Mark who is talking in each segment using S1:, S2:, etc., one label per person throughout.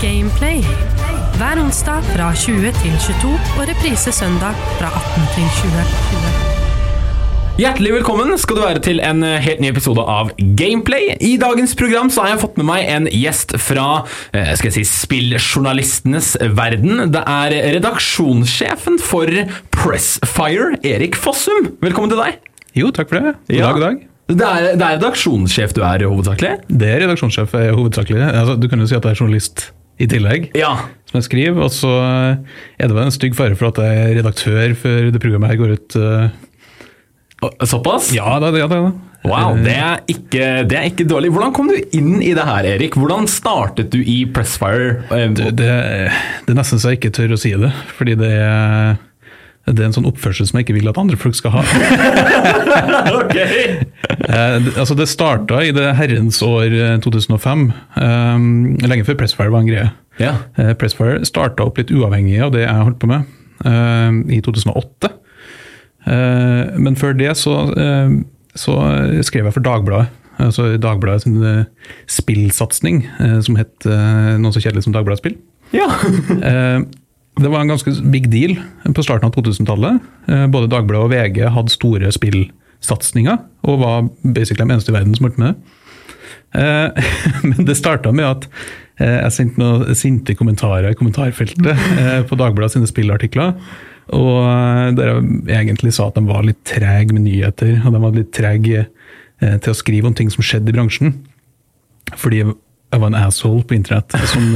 S1: Gameplay. Hver onsdag fra 20 til 22 og reprise søndag fra 18 til 20.
S2: Hjertelig velkommen skal du være til en eh, helt ny episode av Gameplay. I dagens program så har jeg fått med meg en gjest fra eh, skal jeg si, spilljournalistenes verden. Det er redaksjonssjefen for Pressfire, Erik Fossum. Velkommen til deg.
S3: Jo, takk for det. God
S2: Ja.
S3: dag, god dag.
S2: Det er, det er redaksjonssjef du er hovedsakelig?
S3: Det er redaksjonssjef er hovedsakelig. Altså, du kan jo si at jeg er journalist i tillegg,
S2: Ja.
S3: som jeg skriver. Og så er det vel en stygg fare for at jeg er redaktør før det programmet her går ut. eh,
S2: Såpass?
S3: Ja, det, ja, det.
S2: Wow,
S3: Eh,
S2: det er, ikke, det er ikke dårlig. Hvordan kom du inn i det her, Erik? Hvordan startet du i Pressfire? Eh,
S3: det, det, det er nesten så jeg ikke tør å si det, fordi det er, det er en sånn oppførsel som jeg ikke vil at andre folk skal ha.
S2: ok!
S3: Eh, altså Det starta i det herrens år eh, 2005, eh, lenge før Pressfire var en greie.
S2: Ja.
S3: Eh, Pressfire starta opp litt uavhengig av det jeg holdt på med, eh, i 2008. Eh, men før det så, eh, så skrev jeg for Dagbladet. Altså Dagbladet sin eh, spillsatsing, eh, som het noe så kjedelig som Dagbladet Spill.
S2: ja.
S3: Det var en ganske big deal på starten av 2000-tallet. Eh, Både Dagbladet og VG hadde store spillsatsinger, og var basically de eneste i verden som holdt med det. Eh, Men det starta med at eh, jeg sendte noen sinte kommentarer i kommentarfeltet på Dagbladet sine spillartikler. Og der jeg egentlig sa at de var litt trege med nyheter, og de var litt trege til å skrive om ting som skjedde i bransjen. Fordi jeg var en asshole på internett som,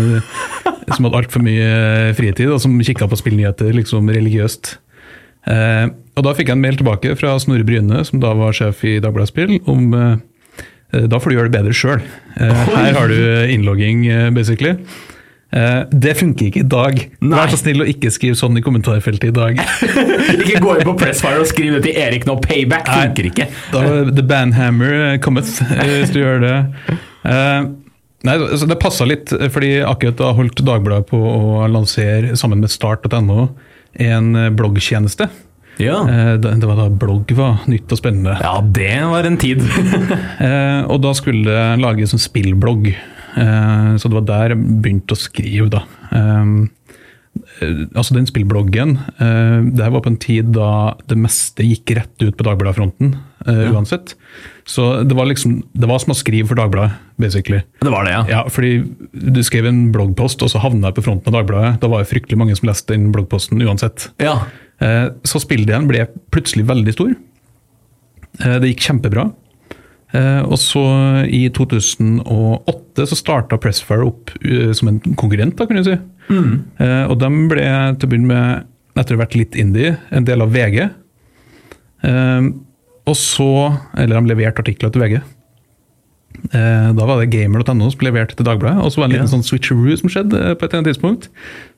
S3: som hadde altfor mye fritid, og som kikka på spillnyheter liksom religiøst. Eh, og da fikk jeg en mail tilbake fra Snorre Bryne, som da var sjef i Dagbladet Spill, om eh, da får du gjøre det bedre sjøl. Eh, her har du innlogging, eh, basically. Eh, det funker ikke i dag.
S2: Nei.
S3: Vær så snill å ikke skrive sånn i kommentarfeltet i dag.
S2: Ikke gå inn på Pressfire og skriv det til Erik nå. Payback funker ikke.
S3: Da The Banhammer cometh, eh, hvis du gjør det. Eh, nei, så Det passa litt, eh, fordi akkurat da holdt Dagbladet på å lansere, sammen med start.no, en eh, bloggtjeneste.
S2: Ja.
S3: Eh, Det var da blogg var nytt og spennende.
S2: ja, det var en tid.
S3: Og da skulle det lages en spillblogg. Så det var der jeg begynte å skrive, da. Eh, eh, altså den spillbloggen, eh, det her var på en tid da det meste gikk rett ut på Dagbladet-fronten, Ja. uansett. Så det var liksom, det var som å skrive for Dagbladet, basically.
S2: Det var det, ja.
S3: Ja, fordi du skrev en bloggpost, og så havna jeg på fronten av Dagbladet. Da var det fryktelig mange som leste den bloggposten uansett.
S2: Ja.
S3: Eh, Så spilldelen ble plutselig veldig stor. Eh, Det gikk kjempebra. Eh, Og så i 2008 så starta Pressfire opp eh, som en konkurrent, da, kan du si. Eh, Og de ble til å begynne med, etter å ha vært litt indie, en del av VG. Uh, Og så, eller de leverte artikler til VG. Eh, Da var det gamer.no som leverte til Dagbladet. Og så var det en liten
S2: Ja.
S3: sånn switcheroo som skjedde eh, på et eller annet tidspunkt.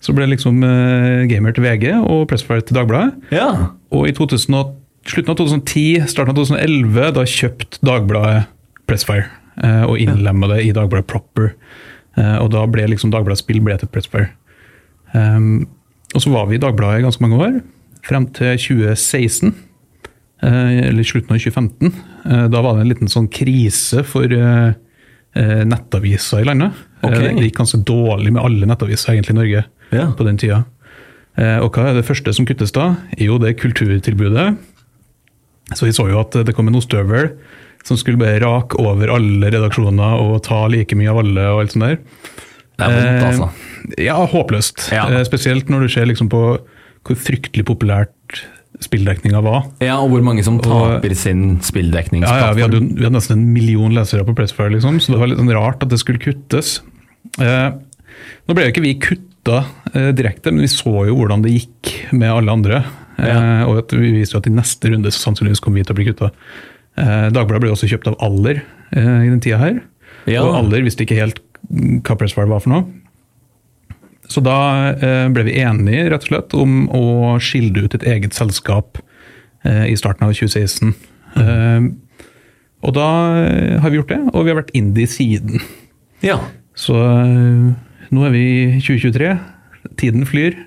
S3: Så ble det liksom eh, gamer til VG og Pressfire til Dagbladet.
S2: ja.
S3: Og i 2000, slutten av 2010, starten av 2011, da kjøpte Dagbladet Pressfire. eh, Og innlemma det i Dagbladet Proper. Eh, Og da ble liksom Dagbladet Spill ble til Pressfire. Um, og så var vi i Dagbladet i ganske mange år, frem til 2016. eh, Eller slutten av 2015. Eh, Da var det en liten sånn krise for nettaviser i landet. Okay.
S2: Ok.
S3: Det gikk ganske dårlig med alle nettaviser egentlig i Norge
S2: Ja.
S3: på den tida. Og hva er det første som kuttes da? Jo, det er kulturtilbudet. Så vi så jo at det kom en ostehøvel som skulle bare rake over alle redaksjoner og ta like mye av alle og alt sånt der.
S2: Det er vondt,
S3: Eh,
S2: altså.
S3: Ja, håpløst.
S2: Ja.
S3: Eh, Spesielt når du ser liksom på hvor fryktelig populært spilldekninga var.
S2: Ja, og hvor mange som taper sin
S3: Ja, ja, vi, hadde, vi hadde nesten en million lesere på Pressfire, liksom, så det var litt sånn rart at det skulle kuttes. Eh, nå ble jo ikke vi kutta eh, direkte, men vi så jo hvordan det gikk med alle andre. Eh,
S2: Ja.
S3: og at vi viste jo at i neste runde så sannsynligvis kommer vi til å bli kutta. Eh, Dagbladet ble også kjøpt av Aller eh, i den tida her.
S2: Ja.
S3: Og Aller visste ikke helt hva Pressfire var for noe. Så da eh, ble vi enige rett og slett om å skille ut et eget selskap eh, i starten av 2016. Eh, og da har vi gjort det, og vi har vært indie siden.
S2: Ja.
S3: Så nå er vi i 2023. Tiden flyr.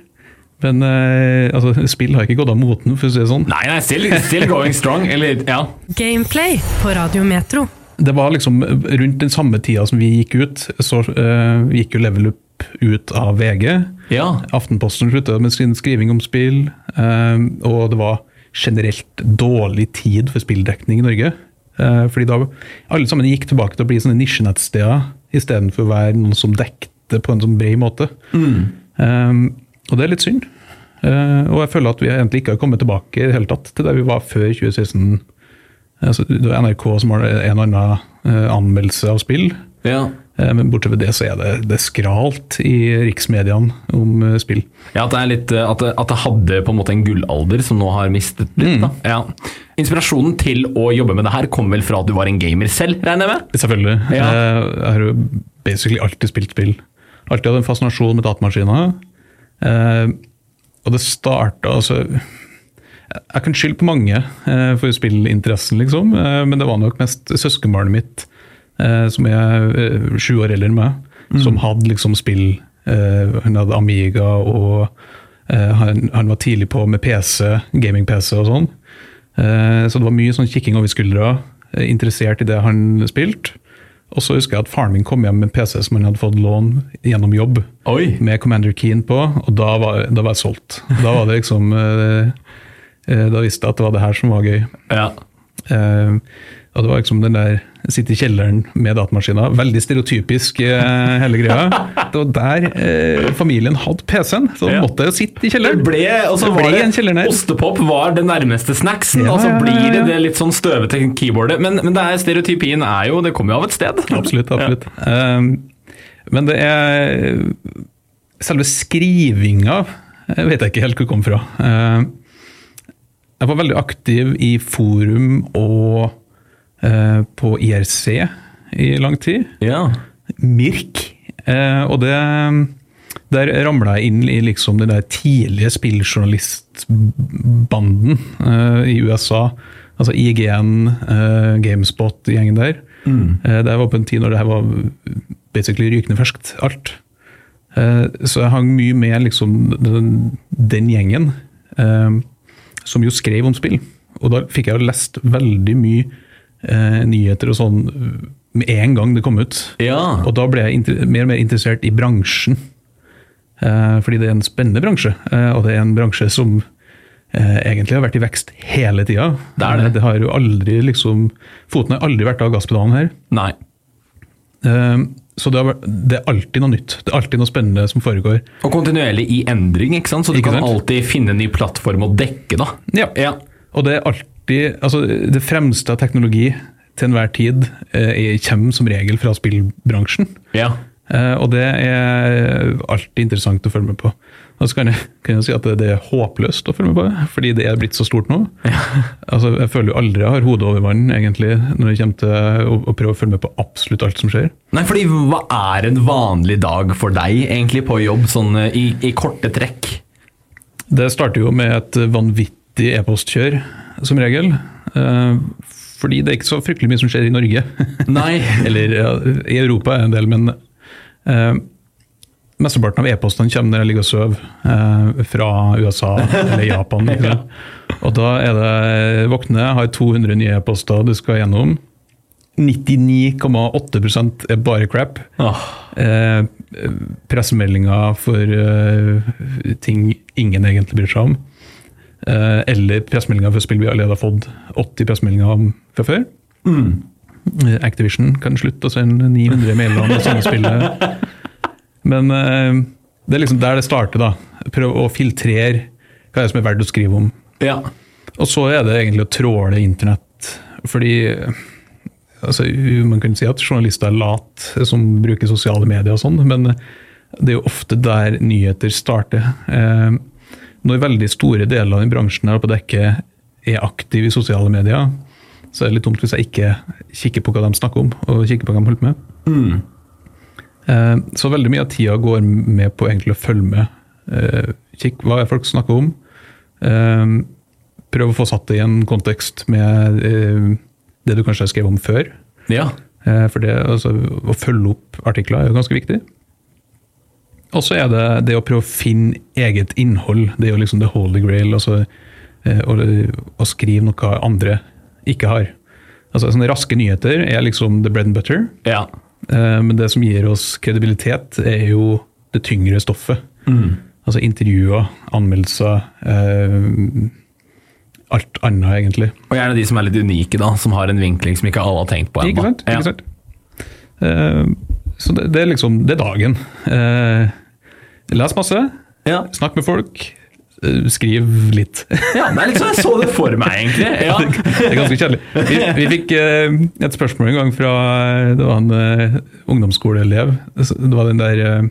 S3: Men eh, altså, spill har ikke gått av moten, for å si det sånn.
S2: Nei, nei, still, still going strong. Eller, ja.
S1: Gameplay på Radio Metro.
S3: Det var liksom rundt den samme tida som vi gikk ut, så eh, gikk jo Level Up ut av VG.
S2: Ja.
S3: Aftenposten slutta med sin skriving om spill, eh, og det var generelt dårlig tid for spilldekning i Norge. Eh, fordi da alle sammen gikk tilbake til å bli sånne nisjenettsteder istedenfor å være noen som dekte på en sånn bred måte. Eh, og det er litt synd. Eh, og jeg føler at vi egentlig ikke har kommet tilbake i det hele tatt til der vi var før 2016. Altså, det var NRK som har en og annen eh, anmeldelse av spill.
S2: Ja.
S3: Eh, Men bortsett fra det så er det, det er skralt i riksmediene om spill.
S2: Ja, at det, er litt, at, det, at det hadde på en måte en gullalder som nå har mistet litt. Da. Ja. Inspirasjonen til å jobbe med det her kom vel fra at du var en gamer selv, regner jeg med?
S3: Selvfølgelig.
S2: Ja.
S3: Jeg har jo basically alltid spilt spill. Alltid hatt en fascinasjon med datamaskiner. Eh, og det starta altså Jeg kan skylde på mange eh, for spillinteressen, liksom. Eh, men det var nok mest søskenbarnet mitt, eh, som er sju år eldre enn meg, som hadde liksom spill. Eh, han hadde Amiga, og eh, han, han var tidlig på med PC, gaming-PC og sånn. Eh, Så det var mye sånn kikking over skuldra, interessert i det han spilte. Og så husker jeg at faren min kom hjem med en PC som han hadde fått lån gjennom jobb,
S2: Oi!
S3: med Commander Keen på, og da var, da var jeg solgt. Da var det liksom eh, eh, Da visste jeg at det var det her som var gøy.
S2: Ja.
S3: Eh, og det var liksom den der sitte i kjelleren med datamaskiner. Veldig stereotypisk eh, hele greia. Det var der eh, familien hadde PC-en, så
S2: Ja.
S3: måtte jo sitte i
S2: Det
S3: kjelleren.
S2: ble, og så
S3: Det ble
S2: var det
S3: ned.
S2: Ostepop var det nærmeste snacksen,
S3: Ja,
S2: og så
S3: ja, ja,
S2: blir det
S3: ja.
S2: det litt sånn støvete keyboardet. Men, men det er, stereotypien er jo Det kommer jo av et sted.
S3: Absolutt. absolutt. Um, men det er Selve skrivinga jeg vet jeg ikke helt hvor det kom fra. Uh, jeg var veldig aktiv i forum og på IRC i lang tid.
S2: Ja.
S3: Mirk. Eh, og det Der ramla jeg inn i liksom den der tidlige spilljournalistbanden eh, i USA. Altså IGN, eh, Gamespot-gjengen der. Eh, det var på en tid når det her var basically rykende ferskt, alt. Eh, så jeg hang mye med liksom den, den gjengen, eh, som jo skrev om spill. Og da fikk jeg jo lest veldig mye eh, nyheter og sånn med en gang det kom ut.
S2: ja.
S3: Og da ble jeg mer og mer interessert i bransjen. Eh, fordi det er en spennende bransje, eh, og det er en bransje som eh, egentlig har vært i vekst hele tida.
S2: Det det.
S3: Eh, det har jo aldri liksom Foten har aldri vært av gasspedalen her.
S2: Nei.
S3: Eh, så det, har vært, det er alltid noe nytt. Det er alltid noe spennende som foregår.
S2: Og kontinuerlig i endring, ikke sant? så du
S3: Ikke
S2: kan
S3: sant?
S2: alltid finne en ny plattform å dekke, da.
S3: Ja.
S2: Ja.
S3: Og det er alltid altså Det fremste av teknologi til enhver tid eh, kommer som regel fra spillbransjen.
S2: ja.
S3: Eh, og det er alltid interessant å følge med på. Og så kan jeg, kan jeg si at det, det er håpløst å følge med på, fordi det er blitt så stort nå. Altså, jeg føler jo aldri jeg har hodet over vann, egentlig, når det kommer til å, å prøve å følge med på absolutt alt som skjer.
S2: Nei, fordi hva er en vanlig dag for deg egentlig på jobb, sånn eh, i, i korte trekk?
S3: Det starter jo med et vanvittig e-postkjør, som regel. Eh, fordi det er ikke så fryktelig mye som skjer i Norge.
S2: Nei.
S3: Eller ja, i Europa er det en del, men eh, mesteparten av e-postene kommer når jeg ligger og sover eh, fra USA eller Japan. ja. Og da er det våkne, har 200 nye e-poster du skal gjennom. 99,8% er bare crap.
S2: Åh,
S3: Eh, pressemeldinger for eh, ting ingen egentlig bryr seg om. Eh, eller pressemeldinger fra spill vi allerede har fått 80 pressemeldinger om fra før. Mm. Activision kan slutte å sende 900 mailer om det samme spillet. Men eh, det er liksom der det starter, da. Prøv å filtrere hva er det som er verdt å skrive om.
S2: ja.
S3: Og så er det egentlig å tråle internett. Fordi altså, Man kan si at journalister er lat som bruker sosiale medier og sånn, men det er jo ofte der nyheter starter. Eh, når veldig store deler av den bransjen her på dekket er aktive i sosiale medier, så er det litt dumt hvis jeg ikke kikker på hva de snakker om, og kikker på hva de holder på med. Eh, så veldig mye av tida går med på egentlig å følge med. Eh, kikk hva folk snakker om. Eh, prøv å få satt det i en kontekst med det du kanskje har skrevet om før.
S2: Ja.
S3: For det, altså, å følge opp artikler er jo ganske viktig. Og så er det det å prøve å finne eget innhold. Det er jo liksom the holy grail. Altså, eh, å, å skrive noe andre ikke har. Altså, sånne Raske nyheter er liksom the bread and butter.
S2: Ja.
S3: Eh, Men det som gir oss kredibilitet, er jo det tyngre stoffet. Altså intervjuer, anmeldelser, eh, alt annet, egentlig.
S2: Og gjerne de som er litt unike, da, som har en vinkling som ikke alle har tenkt på ennå.
S3: Ikke sant?
S2: Ja.
S3: Ikke sant? Eh, så det, det er liksom Det er dagen. Eh, les masse,
S2: Ja.
S3: snakk med folk, eh, skriv litt.
S2: ja, det er litt sånn jeg så det for meg, egentlig. Ja.
S3: Det er ganske kjedelig. Vi, vi fikk eh, et spørsmål en gang fra Det var en eh, ungdomsskoleelev. Det var den der eh,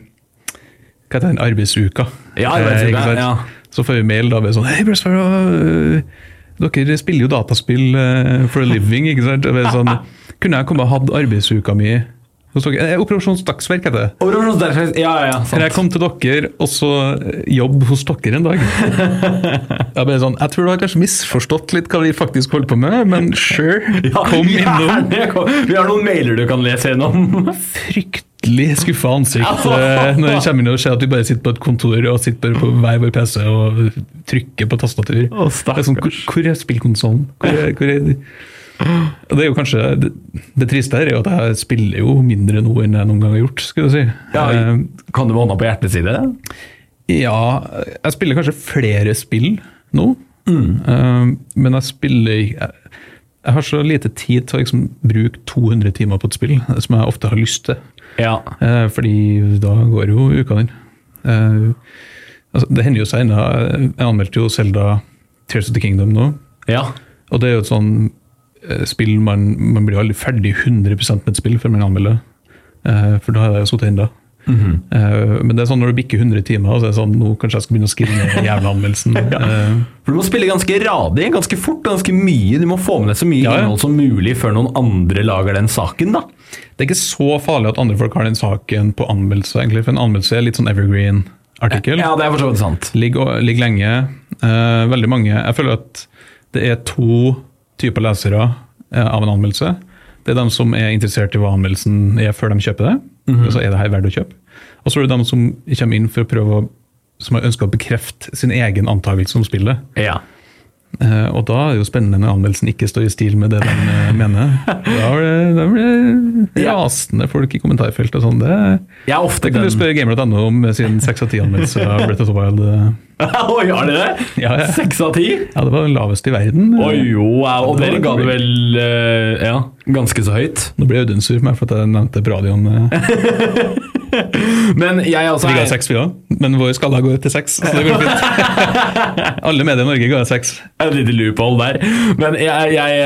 S3: Hva heter den? Arbeidsuka.
S2: Ja, arbeidsuka,
S3: Eh,
S2: ja.
S3: Så får vi mail da med sånn Hei, Brøsfar, øh, dere spiller jo dataspill eh, for a living, ikke sant? Sånn, Kunne jeg komme og hatt arbeidsuka mi Eh, Operasjons Dagsverk heter det.
S2: Operasjons Dagsverk, ja, ja,
S3: Kan jeg kom til dere og så jobb hos dere en dag? Jeg, ble sånn, jeg tror du har kanskje misforstått litt hva vi faktisk holder på med, men sure,
S2: Ja,
S3: kom innom.
S2: Vi har noen mailer du kan lese gjennom.
S3: Fryktelig skuffa ansikt eh, når jeg kommer inn og ser at vi bare sitter på et kontor og sitter bare på hver vår PC og trykker på tastatur.
S2: Å,
S3: Det sånn, hvor, hvor er spillkonsollen? Hvor er, hvor er det er jo kanskje det, det triste her er jo at jeg spiller jo mindre nå enn jeg noen gang har gjort. skulle du si.
S2: Ja,
S3: Eh,
S2: kan du med hånda på hjertet si det?
S3: ja, jeg spiller kanskje flere spill nå,
S2: Mm.
S3: Eh, men jeg spiller jeg, jeg har så lite tid til å liksom bruke 200 timer på et spill, som jeg ofte har lyst til.
S2: Ja.
S3: Eh, fordi da går jo uka den. Altså, det hender jo seg ennå. Jeg anmeldte jo Selda Tears of the Kingdom nå.
S2: ja.
S3: Og det er jo et sånn spill man, man blir jo aldri ferdig 100% med et spill før man anmelder. Eh, for da har jeg sittet ennå. Eh, men det er sånn når du bikker 100 timer, så er det sånn nå kanskje jeg skal begynne å skrive ned den jævla anmeldelsen. Eh,
S2: For Du må spille ganske radig, ganske fort ganske mye. Du må få med deg så mye
S3: Ja, ja.
S2: innhold som mulig før noen andre lager den saken. da.
S3: det er ikke så farlig at andre folk har den saken på anmeldelse, egentlig. For en anmeldelse er litt sånn evergreen-artikkel.
S2: Ja, det er for sant.
S3: Ligger, ligger lenge. Uh, veldig mange Jeg føler at det er to typer lesere eh, av en anmeldelse. Det er dem som er interessert i hva anmeldelsen er før de kjøper det. Så er det her verdt å kjøpe? Og så er det dem som kommer inn for å prøve å som har ønska å bekrefte sin egen antakelse om spillet.
S2: Ja.
S3: Eh, og da er det jo spennende når anmeldelsen ikke står i stil med det de eh, mener. Da blir det rasende folk i kommentarfeltet og sånn. Det,
S2: er ofte
S3: kan kan du
S2: den
S3: spørre gamer.no om sin 6 av 10-anmeldelse av Breath of the Wild. eh.
S2: Oi, har dere det?
S3: Ja, ja.
S2: Seks av ti?
S3: Ja, det var den laveste i verden.
S2: Oi, wow. Og
S3: Det
S2: dere ga det vel ja, ganske så høyt.
S3: Nå ble Audun sur på meg for at jeg nevnte Bradion.
S2: Men jeg også
S3: Vi ga seks, vi òg, men vår skala går til seks. Så det går fint. Alle medier i Norge ga seks.
S2: Et lite loophole der. Men jeg, jeg,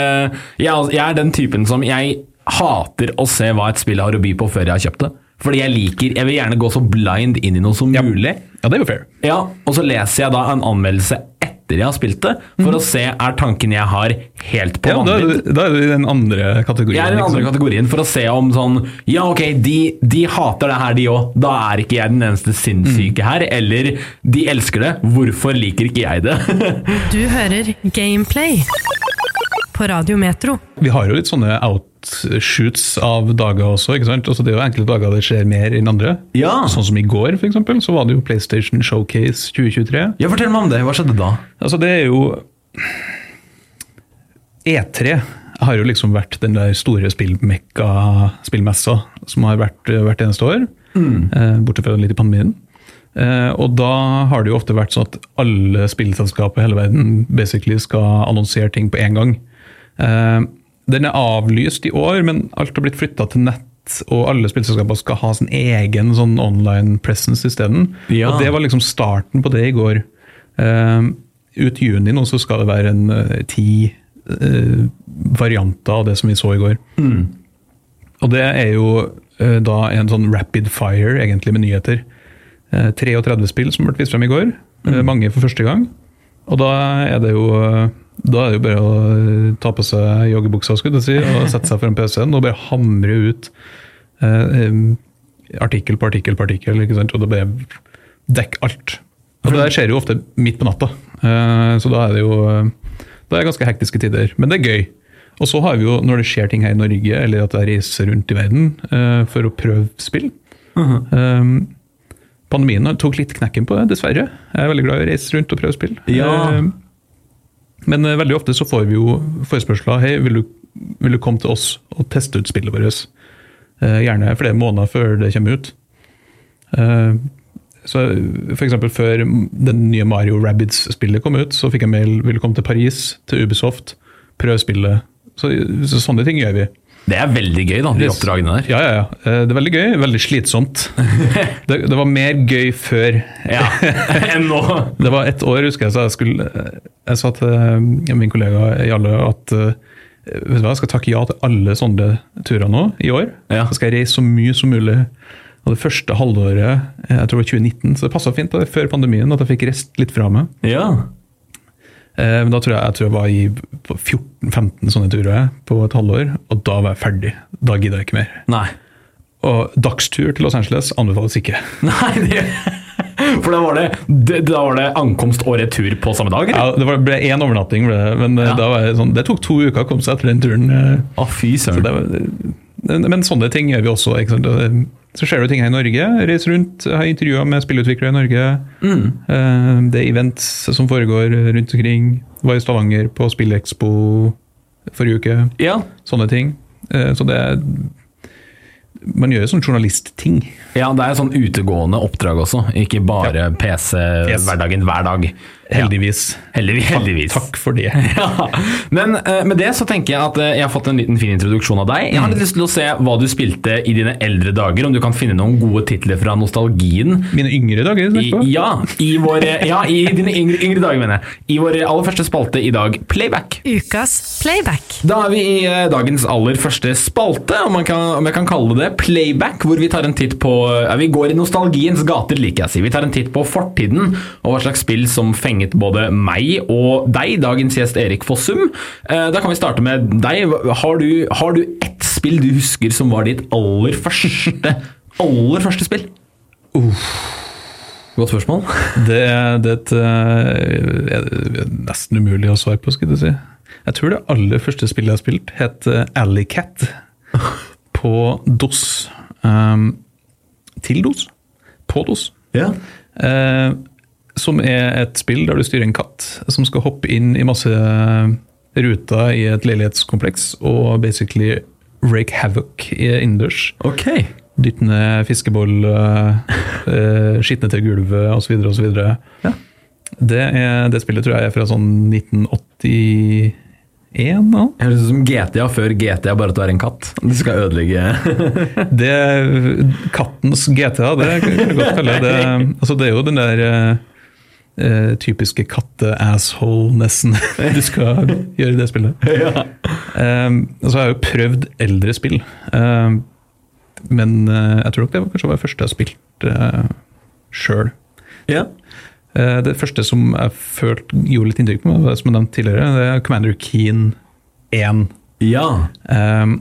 S2: jeg, jeg er den typen som Jeg hater å se hva et spill har å by på før jeg har kjøpt det. Fordi jeg liker Jeg vil gjerne gå så blind inn i noe som mulig.
S3: Ja, det er jo fair.
S2: Ja, Og så leser jeg da en anmeldelse etter jeg har spilt det, for å se er tanken jeg har helt på
S3: Ja,
S2: vanlig.
S3: da er du i den andre kategorien.
S2: Jeg er i den andre
S3: sant?
S2: kategorien for å se om sånn Ja, ok, de, de hater det her, de òg. Da er ikke jeg den eneste sinnssyke her. Eller de elsker det. Hvorfor liker ikke jeg det?
S1: Du hører Gameplay på Radio Metro.
S3: Vi har jo litt sånne outshoots av dager også. ikke sant? Altså, det er jo enkelte dager det skjer mer enn andre.
S2: Ja.
S3: Sånn som i går, for eksempel, så var det jo PlayStation Showcase 2023.
S2: ja, Fortell meg om det. Hva skjedde da?
S3: Altså, det er jo E3 har jo liksom vært den der store spillmessa som har vært hvert eneste år. Mm. bortsett fra litt i pandemien. Uh, og da har det jo ofte vært sånn at alle spillselskaper i hele verden basically skal annonsere ting på én gang. Eh, den er avlyst i år, men alt har blitt flytta til nett. Og alle spillselskaper skal ha sin egen sånn online presence isteden.
S2: Ja.
S3: Og det var liksom starten på det i går. Uh, ut juni nå så skal det være en uh, ti uh, varianter av det som vi så i går. Og det er jo eh, da en sånn rapid fire egentlig med nyheter. Eh, 33 spill som ble vist frem i går. eh, Mange for første gang. Og da er det jo da er det jo bare å eh, ta på seg joggebuksa skulle du si, og sette seg foran PC-en og bare hamre ut eh, artikkel på artikkel på artikkel. ikke sant? Og da bare dekker alt. Og det der skjer jo ofte midt på natta, eh, så da er det jo eh, da er det ganske hektiske tider. Men det er gøy. Og så har vi jo, når det skjer ting her i Norge, eller at jeg reiser rundt i verden eh, for å prøve spill eh, Pandemien tok litt knekken på det, dessverre. Jeg er veldig glad i å reise rundt og prøve spill.
S2: Ja.
S3: Eh, men eh, veldig ofte så får vi jo forespørsler Hei, vil du, vil du komme til oss og teste ut spillet vårt? Eh, gjerne flere måneder før det kommer ut. Uh, så eksempel før det nye Mario Rabbids-spillet kom ut, så fikk jeg mail vil du komme til Paris, til Ubisoft, prøve spillet. Så, så sånne ting gjør vi.
S2: Det er veldig gøy, da, de oppdragene der.
S3: Ja, ja, ja. Eh, Det er veldig gøy, veldig slitsomt. Det, det var mer gøy før.
S2: Ja, Enn nå.
S3: Det var ett år, husker jeg, så jeg skulle Jeg sa til eh, min kollega Jalle at eh, vet du hva, jeg skal takke ja til alle sånne turer nå i år.
S2: Ja.
S3: Så skal jeg reise så mye som mulig. Og det første halvåret, jeg tror det var 2019, så det passa fint da, før pandemien at jeg fikk reist litt fra meg.
S2: Ja.
S3: Eh, Men da tror jeg, jeg tror jeg var i 14-15 sånne turer på et halvår, og da var jeg ferdig. Da gidda jeg ikke mer.
S2: Nei.
S3: Og dagstur til Los Angeles anbefales ikke.
S2: Nei, det For da var det, det, da var det ankomst og retur på samme dag? eller?
S3: Ja, det var, ble én overnatting, ble det, men eh,
S2: Ja.
S3: da var sånn, det tok to uker å komme seg etter den turen. eh,
S2: Å, fy
S3: Så
S2: søren.
S3: det men sånne ting gjør vi også. Så skjer det ting her i Norge. Reis rundt, har intervjuer med spillutviklere i Norge.
S2: Mm.
S3: Eh, Det er events som foregår rundt omkring. Var i Stavanger på Spillekspo forrige uke.
S2: Ja.
S3: Sånne ting. Eh, Så det er Man gjør jo sånn journalistting.
S2: ja, det er sånn utegående oppdrag også, ikke bare PC-hverdagen hver dag.
S3: Heldigvis.
S2: Heldigvis. heldigvis.
S3: Takk for det.
S2: Ja. Men uh, med det så tenker jeg at uh, jeg har fått en liten fin introduksjon av deg. Jeg har litt lyst til å se hva du spilte i dine eldre dager, om du kan finne noen gode titler fra nostalgien.
S3: Mine yngre dager.
S2: I, ja, i våre, ja, i dine yngre, yngre dager, mener jeg. I vår aller første spalte i dag, Playback.
S1: Ukas playback.
S2: Da er vi i uh, dagens aller første spalte, om, man kan, om jeg kan kalle det playback, hvor vi tar en titt på ja, Vi går i nostalgiens gater, liker jeg å si. Vi tar en titt på fortiden, og hva slags spill som fenget både meg og deg, dagens gjest Erik Fossum. Eh, Da kan vi starte med deg. Har du, har du ett spill du husker som var ditt aller første, aller første spill? Godt spørsmål.
S3: Det, det er et, eh, nesten umulig å svare på, skulle du si. Jeg tror det aller første spillet jeg har spilt, het eh, Alley Cat på DOS. Um, til DOS? På DOS.
S2: Ja.
S3: Eh, som er et spill der du styrer en katt som skal hoppe inn i masse ruter i et leilighetskompleks og basically rake havoc i innendørs.
S2: Ok.
S3: Dytte ned fiskeboll, eh, eh, skitne til gulvet osv. osv.
S2: Ja.
S3: Det, er- det spillet tror jeg er fra sånn 1981. nå.
S2: Høres ut som GTA før GTA, bare at du er en katt. Du skal ødelegge
S3: Det Kattens GTA, det kan du godt kalle det. Altså, det er jo den der eh, typiske katte-asshole-nessen du skal gjøre i det spillet.
S2: ja.
S3: Um, altså, jeg har jo prøvd eldre spill, um, men eh, jeg tror nok det var kanskje var det første jeg spilte uh, sjøl.
S2: ja.
S3: Eh, Det første som jeg følte gjorde litt inntrykk på meg, som jeg nevnte tidligere, det er Commander Keen 1.
S2: Ja.
S3: Um,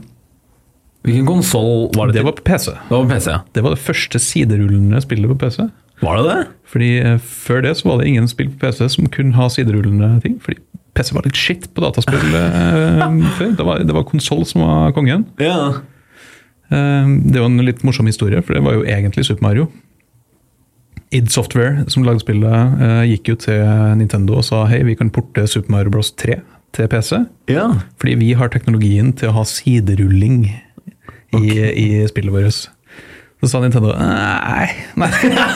S2: Hvilken konsoll var det?
S3: det
S2: til?
S3: var på PC.
S2: det var på PC, ja.
S3: Det var det første siderullende spillet på PC.
S2: Var det det?
S3: Fordi eh, Før det så var det ingen spill på PC som kunne ha siderullende ting. Fordi PC var litt shit på dataspill eh, før. Det var, det var konsoll som var kongen.
S2: Ja.
S3: Eh, det jo en litt morsom historie, for det var jo egentlig Super Mario. id Software, som lagde spillet, gikk jo til Nintendo og sa hei, vi kan porte Super Mario Bros. 3 til PC.
S2: Ja.
S3: Fordi vi har teknologien til å ha siderulling i, i spillet vårt. Så sa Nintendo nei, nei.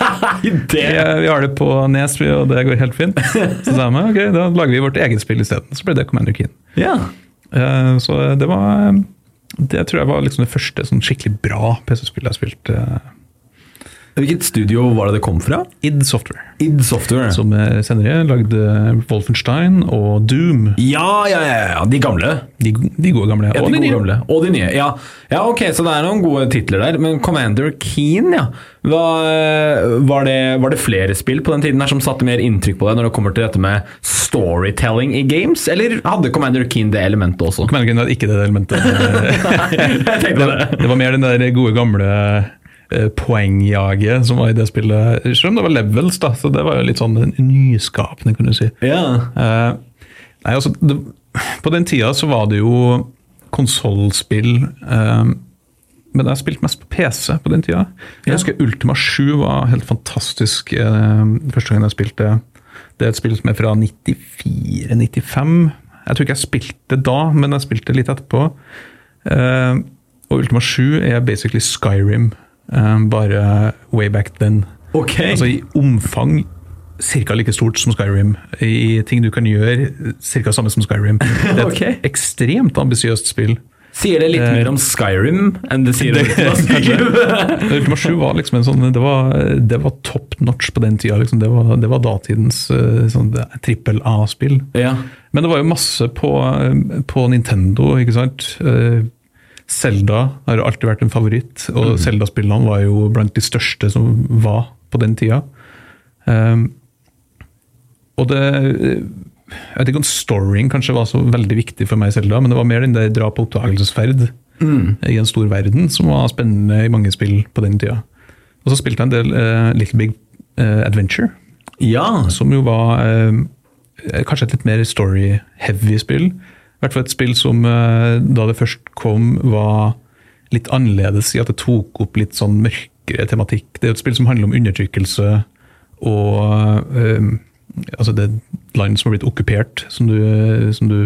S3: Vi, vi har det på Nes, og det går helt fint. Så sa vi ok, da lager vi vårt eget spill isteden. Så ble det Commander Keen.
S2: Ja.
S3: Eh, Så det var Det tror jeg var liksom det første sånn skikkelig bra PC-spillet jeg har spilte.
S2: Hvilket studio var det det kom fra?
S3: id Software.
S2: id Software.
S3: Som eh, senere lagde Wolfenstein og Doom.
S2: Ja, ja, ja, ja, de gamle.
S3: De, de gode gamle.
S2: Ja,
S3: og
S2: de
S3: de nye.
S2: gamle. Og de nye. Ja. ja, ok, så det er noen gode titler der. Men Commander Keen, ja. Var, var, det, var det flere spill på den tiden her som satte mer inntrykk på deg når det kommer til dette med storytelling i games, eller hadde Commander Keen det elementet også?
S3: Commander Keen hadde ikke det elementet.
S2: Jeg tenkte
S3: det,
S2: det.
S3: var mer den der gode gamle eh, poengjaget som var i det spillet. Selv om det var levels, da, så det var jo litt sånn nyskapende, kan du si.
S2: Ja.
S3: Eh, nei, altså, det, på den tida så var det jo konsollspill eh, Men jeg spilte mest på PC på den tida. Jeg
S2: Ja.
S3: husker Ultima 7 var helt fantastisk eh, første gang jeg spilte. Det er et spill som er fra 94-95. Jeg tror ikke jeg spilte da, men jeg spilte litt etterpå. Eh, og Ultima 7 er basically Skyrim, eh, bare way back then.
S2: Okay.
S3: Altså i omfang ca. like stort som Skyrim. I ting du kan gjøre, ca. samme som Skyrim. Det er et
S2: okay.
S3: ekstremt ambisiøst spill.
S2: Sier det litt
S3: Eh,
S2: mer om Skyrim enn det sier
S3: Det-
S2: om Skyrim?
S3: Ultima 7 var liksom en sånn Det var, det var top notch på den tida. Liksom. Det, var, det var datidens uh, sånn, trippel A-spill.
S2: ja.
S3: Men det var jo masse på, eh, på Nintendo, ikke sant. Zelda har alltid vært en favoritt, og Zelda-spillene var jo blant de største som var på den tida. Um, og det Jeg vet ikke om storyen kanskje var så veldig viktig for meg i Zelda, men det var mer den der dra på oppdagelsesferd i en stor verden som var spennende i mange spill på den tida. Og så spilte jeg en del uh, Little Big uh, Adventure
S2: ja.
S3: som jo var uh, kanskje et litt mer story-heavy spill. I hvert fall et spill som eh, da det først kom, var litt annerledes i at det tok opp litt sånn mørkere tematikk. Det er jo et spill som handler om undertrykkelse og eh, altså det er land som har blitt okkupert, som du, som du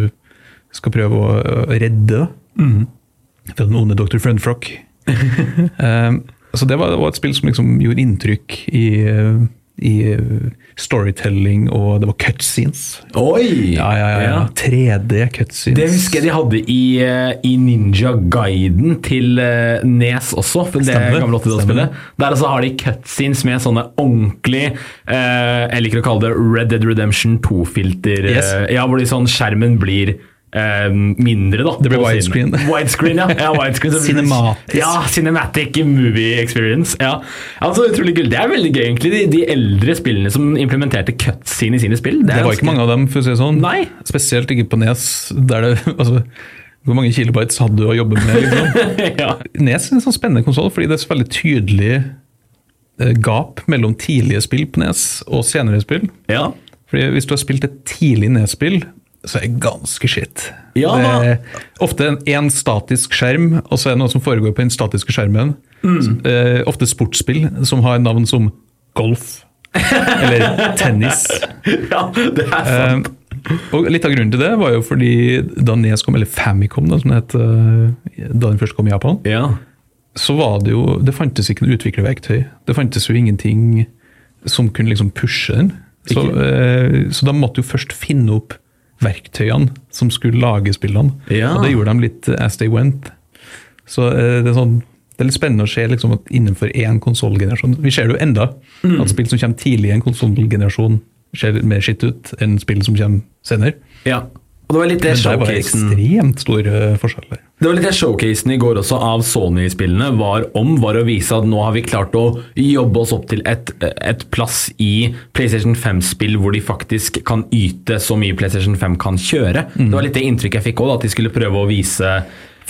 S3: skal prøve å, å redde. Fra den onde Dr. Friendfrock. Eh, så det var, det var et spill som liksom gjorde inntrykk i, eh, i eh, storytelling, og det var cutscenes.
S2: Oi!
S3: Ja, ja, ja. ja. 3D cutscenes.
S2: Det husker jeg de hadde i, eh, i Ninja Guiden til eh, Nes også. For det
S3: Stemmer,
S2: gamle 80-tallsspillet.
S3: stemmer.
S2: Der altså har de cutscenes med sånne ordentlig eh, Jeg liker å kalle det Red Dead Redemption 2-filter.
S3: Yes.
S2: Ja, hvor de sånn skjermen blir mindre, da.
S3: Det blir widescreen.
S2: Widescreen, ja. ja widescreen. Det-
S3: Cinematisk.
S2: Ja, cinematic movie experience. Ja. Altså, utrolig kult. Det er veldig gøy, egentlig. De, de eldre spillene som implementerte cutscene i sine spill.
S3: Det var ikke mange av dem, for å si det sånn.
S2: Nei.
S3: Spesielt ikke på Nes. Der det, altså, hvor mange kilobytes hadde du å jobbe med? Liksom?
S2: ja.
S3: Nes er en sånn spennende konsoll, fordi det er så veldig tydelig eh, gap mellom tidlige spill på Nes og senere spill.
S2: ja.
S3: Fordi Hvis du har spilt et tidlig Nes-spill, så er det ganske shit.
S2: Ja.
S3: Det er ofte en, en statisk skjerm, og så er det noe som foregår på den statiske skjermen.
S2: Mm.
S3: Eh, ofte sportsspill som har navn som golf eller tennis.
S2: ja, det er sant.
S3: Eh, og Litt av grunnen til det var jo fordi da Nes kom, eller Famicom, da, som det het eh, da den først kom i Japan,
S2: ja.
S3: så var det jo Det fantes ikke noe utviklerverktøy. Det fantes jo ingenting som kunne liksom pushe den. Så, eh, så da måtte jo først finne opp verktøyene som skulle lage spillene.
S2: Ja.
S3: Og det gjorde de litt as they went. Så eh, det er sånn det er litt spennende å se liksom, at innenfor én konsollgenerasjon Vi ser det jo enda.
S2: Mm.
S3: At spill som kommer tidlig i en konsollgenerasjon, ser mer skitt ut enn spill som kommer senere.
S2: ja. Og det var litt det
S3: Men var det
S2: showcasen
S3: ekstremt stor eh, forskjell der.
S2: Det var litt av showcasen i går også av Sony-spillene var om, var å vise at nå har vi klart å jobbe oss opp til et, et plass i PlayStation 5-spill hvor de faktisk kan yte så mye PlayStation 5 kan kjøre.
S3: Mm.
S2: Det var litt det inntrykket jeg fikk òg, at de skulle prøve å vise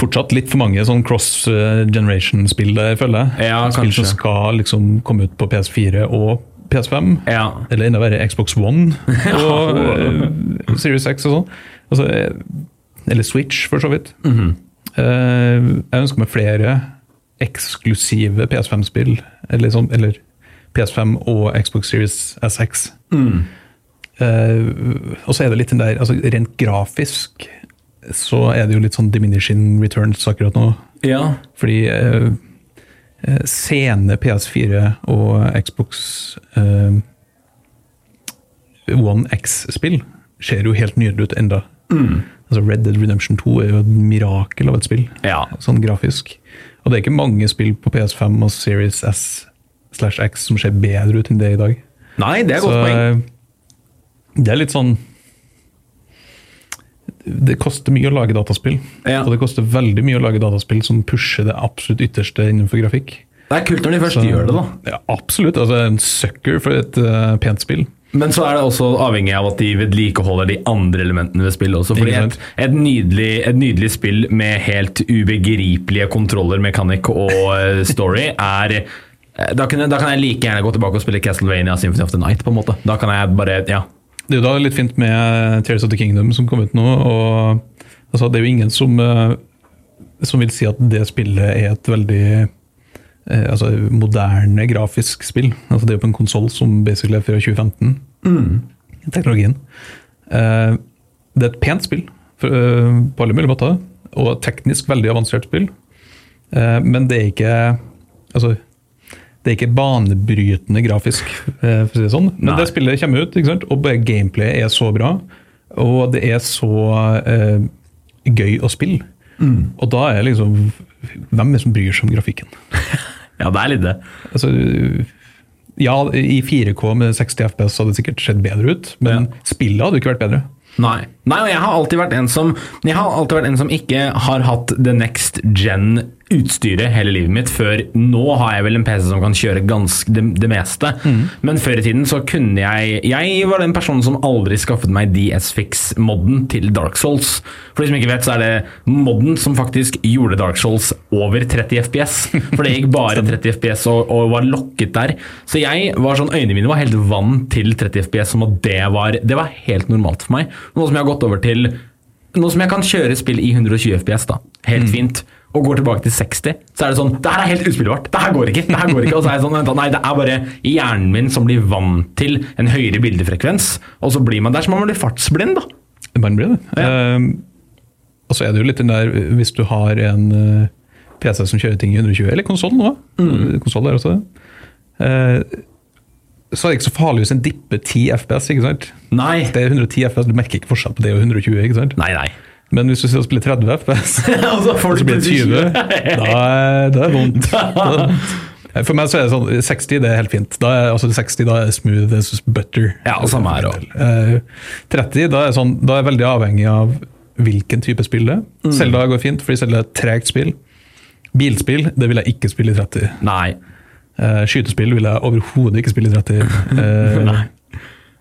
S3: Fortsatt litt for mange sånn cross-generation-spill der, føler jeg.
S2: Ja,
S3: spill som skal liksom komme ut på PS4 og PS5.
S2: Ja.
S3: Eller enda verre Xbox One og eh, Series X og sånn. Altså, eh, eller Switch, for så vidt.
S2: Mm
S3: Eh, jeg ønsker meg flere eksklusive PS5-spill. Eller, sånn, eller PS5 og Xbox Series SX.
S2: Mm.
S3: Eh, og så er det litt den der altså Rent grafisk så er det jo litt sånn diminishing returns akkurat nå.
S2: ja.
S3: Fordi eh, eh, sene PS4 og Xbox eh, One X-spill ser jo helt nydelig ut enda. Altså Red Dead Redemption 2 er jo et mirakel av et spill,
S2: Ja.
S3: sånn grafisk. Og det er ikke mange spill på PS5 og Series S slash X som ser bedre ut enn det i dag.
S2: Nei, det er
S3: Så
S2: godt poeng.
S3: eh, det er litt sånn Det koster mye å lage dataspill.
S2: Ja.
S3: Og det koster veldig mye å lage dataspill som pusher det absolutt ytterste innenfor grafikk.
S2: Det er kult når de først
S3: Så-
S2: gjør det, da.
S3: Ja, absolutt. Altså, en sucker for et uh, pent spill.
S2: Men så er det også avhengig av at de vedlikeholder de andre elementene ved spillet også. Fordi et, et, nydelig, et nydelig spill med helt ubegripelige kontroller, mekanikk og eh, story er eh, da kan, jeg, da kan jeg like gjerne gå tilbake og spille Castlevania Symphony of the Night. på en måte. Da kan jeg bare, ja.
S3: Det er jo da litt fint med Tears of the Kingdom som kom ut nå. og altså, Det er jo ingen som, eh, som vil si at det spillet er et veldig eh, altså, moderne grafisk spill. Altså, det er jo på en konsoll som basically er fra 2015. Teknologien. Eh, det er et pent spill for, eh, på alle mulige måter, og teknisk veldig avansert spill. Eh, men det er ikke Altså, det er ikke banebrytende grafisk, eh, for å si det sånn. Men
S2: Nei.
S3: det spillet kommer ut, og bare gameplayet er så bra. Og det er så eh, gøy å spille.
S2: Mm.
S3: Og da er liksom Hvem er det som bryr seg om grafikken?
S2: Ja, det er litt det.
S3: Altså, ja, i 4K med 60 FPS hadde det sikkert sett bedre ut, men spillet hadde ikke vært bedre.
S2: Nei. Nei, og jeg har alltid vært en som Jeg har alltid vært en som ikke har hatt the next gen utstyret hele livet mitt, før nå har jeg vel en PC som kan kjøre ganske det, det meste. Men før i tiden så kunne jeg Jeg var den personen som aldri skaffet meg DSFix-modden til Dark Souls. For de som ikke vet, så er det modden som faktisk gjorde Dark Souls over 30 FPS. For det gikk bare 30 FPS og, og var lokket der. Så jeg var sånn Øynene mine var helt vant til 30 FPS, som at det var, det var helt normalt for meg. Nå som jeg har gått over til Nå som jeg kan kjøre spill i 120 FPS, da, helt fint, og går tilbake til 60, så er det sånn Det her er helt uspillbart! Det her går ikke! det her går ikke, Og så er jeg sånn, Nei, det er bare hjernen min som blir vant til en høyere bildefrekvens, og så blir man der som man blir fartsblind, da.
S3: Man blir det. Ehm, og så er det jo litt den der, hvis du har en uh, PC som kjører ting i 120, eller konsoll nå, mm. konsoll er også det, eh, så er det ikke så farlig hvis en dipper 10 FPS, ikke sant?
S2: Nei.
S3: Det er 110 FPS, du merker ikke forskjell på det og 120, ikke sant?
S2: Nei, nei.
S3: Men hvis du sitter og spiller 30 FPS,
S2: og så får
S3: og så blir det 20, da da er det vondt. For meg så er det sånn, 60 det er helt fint. Da er, altså 60 da er det smooth as butter.
S2: Ja, og samme her også.
S3: Eh, 30 da er, sånn, da er jeg veldig avhengig av hvilken type spill det er.
S2: Mm.
S3: Zelda går fint, fordi Selda er et tregt spill. Bilspill det vil jeg ikke spille i 30.
S2: Nei.
S3: Eh, skytespill vil jeg overhodet ikke spille i 30. Eh,
S2: Nei.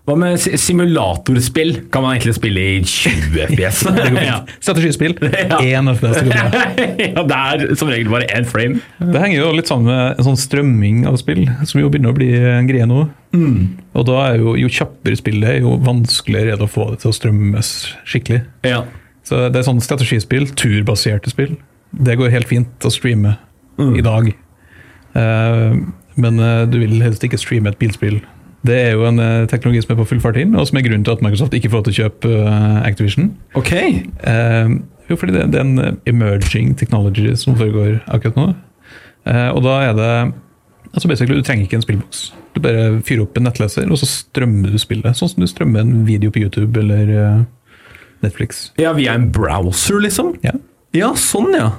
S2: Hva med simulatorspill? Kan man egentlig spille i 20 FPS? ja.
S3: Strategispill. Én Ja. FPS. det
S2: ja, det er som regel bare én frame.
S3: Det henger jo litt sammen med en sånn strømming av spill, som jo begynner å bli en greie nå. Og da er jo, jo kjappere spillet er, jo vanskeligere er det å få det til å strømmes skikkelig.
S2: Ja.
S3: Så det er sånn strategispill, turbaserte spill. Det går helt fint å streame i dag. Eh, men eh, du vil helst ikke streame et bilspill. Det er jo en eh, teknologi som er på full fart inn, og som er grunnen til at Microsoft ikke får til å kjøpe Activision.
S2: Ok.
S3: Jo, fordi det, er en emerging technology som foregår akkurat nå. Og da er det altså basically, Du trenger ikke en spillboks. Du bare fyrer opp en nettleser, og så strømmer du spillet. Sånn som du strømmer en video på YouTube eller Netflix.
S2: Ja, via en browser, liksom?
S3: Ja.
S2: Ja, sånn ja.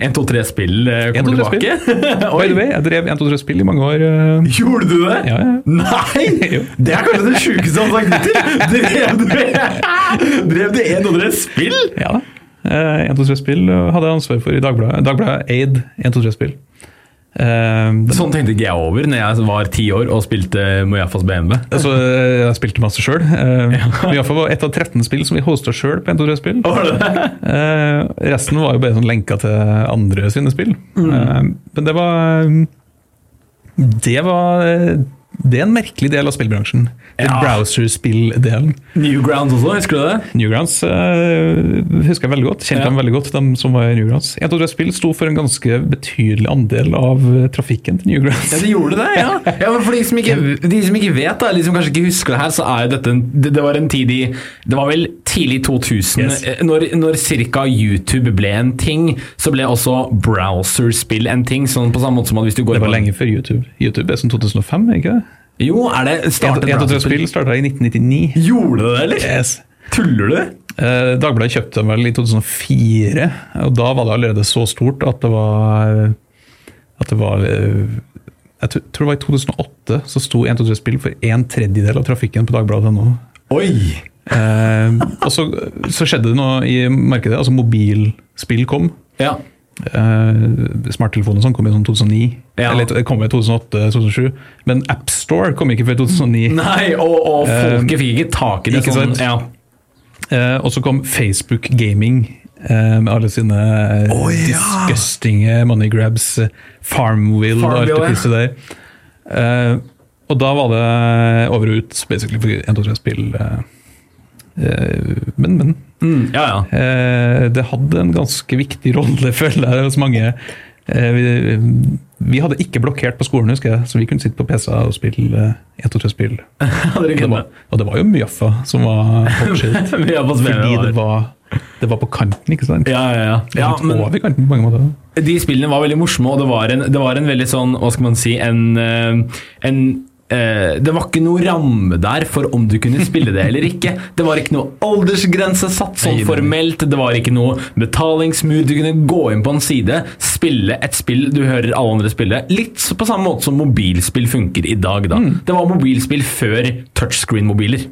S2: 1, 2, 3 spill kommer
S3: 1,
S2: kommer
S3: 2, 3
S2: tilbake.
S3: By the way, jeg drev 1, 2, 3 spill i mange år. eh,
S2: Gjorde du det?
S3: Ja, ja.
S2: Nei! Det er kanskje det sjukeste han har sagt hittil! Drev du du 1, 2, 3 spill?
S3: Ja da. Eh, 1, 2, 3 spill eh, hadde jeg ansvar for i Dagbladet. Dagbladet eid 1, 2, 3 spill. Eh,
S2: Sånn tenkte ikke jeg over når jeg var ti år og spilte Mojafas BMW.
S3: altså, eh, jeg spilte masse sjøl. Uh, Iallfall var ett av 13 spill som vi hosta sjøl på 1, 2, 3 spill.
S2: oh?
S3: Eh, resten var jo bare sånn lenka til andre sine spill. Eh, men det var Det var Det er en merkelig del av spillbransjen. Den
S2: Ja.
S3: browserspill-delen.
S2: Newgrounds også, husker du det?
S3: Newgrounds uh, husker jeg veldig godt. Kjente
S2: Ja.
S3: dem veldig godt, de som var i Newgrounds. 1, 2, 3 spill sto for en ganske betydelig andel av eh, trafikken til Newgrounds.
S2: Ja, de gjorde det, ja. ja men for de som, ikke, de som ikke vet, da, eller de som kanskje ikke husker det her, så er jo dette en, det, det var en tid i Det var vel tidlig 2000,
S3: Yes.
S2: eh, når, når ca. YouTube ble en ting, så ble også browserspill en ting. Sånn på samme måte som at hvis du går
S3: Det var
S2: på-
S3: lenge før YouTube. YouTube er sånn 2005, er ikke det?
S2: Jo, er det startet
S3: 2, 3
S2: browserspill?
S3: spill starta i 1999.
S2: Gjorde det eller?
S3: Yes.
S2: Tuller du?
S3: Eh, Dagbladet kjøpte dem vel i 2004, og da var det allerede så stort at det var At det var eh, Jeg tror tror det var i 2008 så sto 123 Spill for en tredjedel av trafikken på dagbladet.no.
S2: Oi!
S3: Eh, og så, så skjedde det noe i markedet. altså Mobilspill kom.
S2: Ja.
S3: Eh, smarttelefoner og sånn kom i sånn 2009.
S2: Ja.
S3: Eller kom i 2008-2007. Men AppStore kom ikke før 2009.
S2: Nei, og, og folket fikk ikke tak i det.
S3: Ikke
S2: sånn, ja.
S3: Eh, og så kom Facebook Gaming eh, med alle sine
S2: oh, ja.
S3: disgustinge money grabs, eh, Farmville og alt det pisset der. Eh, og da var det over og ut, basically, for 1, 2, 3 spill. Eh, men, men.
S2: Mm, ja, ja.
S3: Eh, det hadde en ganske viktig rolle, føler jeg, hos mange. Eh, vi, vi hadde ikke blokkert på skolen, husker jeg, så vi kunne sitte på PC og spille eh, 1, 2, 3 spill. Og det var, jo Mjaffa som var hot shit. Fordi det var Det var på kanten, ikke sant?
S2: Ja, ja, ja. ja men
S3: over kanten på mange måter.
S2: de spillene var veldig morsomme, og det var en, det var en veldig sånn, hva skal man si, en, eh, en eh, det var ikke noe ramme der for om du kunne spille det eller ikke. Det var ikke noe aldersgrense satt sånn formelt. Det var ikke noe betalingsmur. Du kunne gå inn på en side, spille et spill du hører alle andre spille. Litt på samme måte som mobilspill funker i dag. da.
S3: Mm.
S2: Det var mobilspill før touchscreen-mobiler,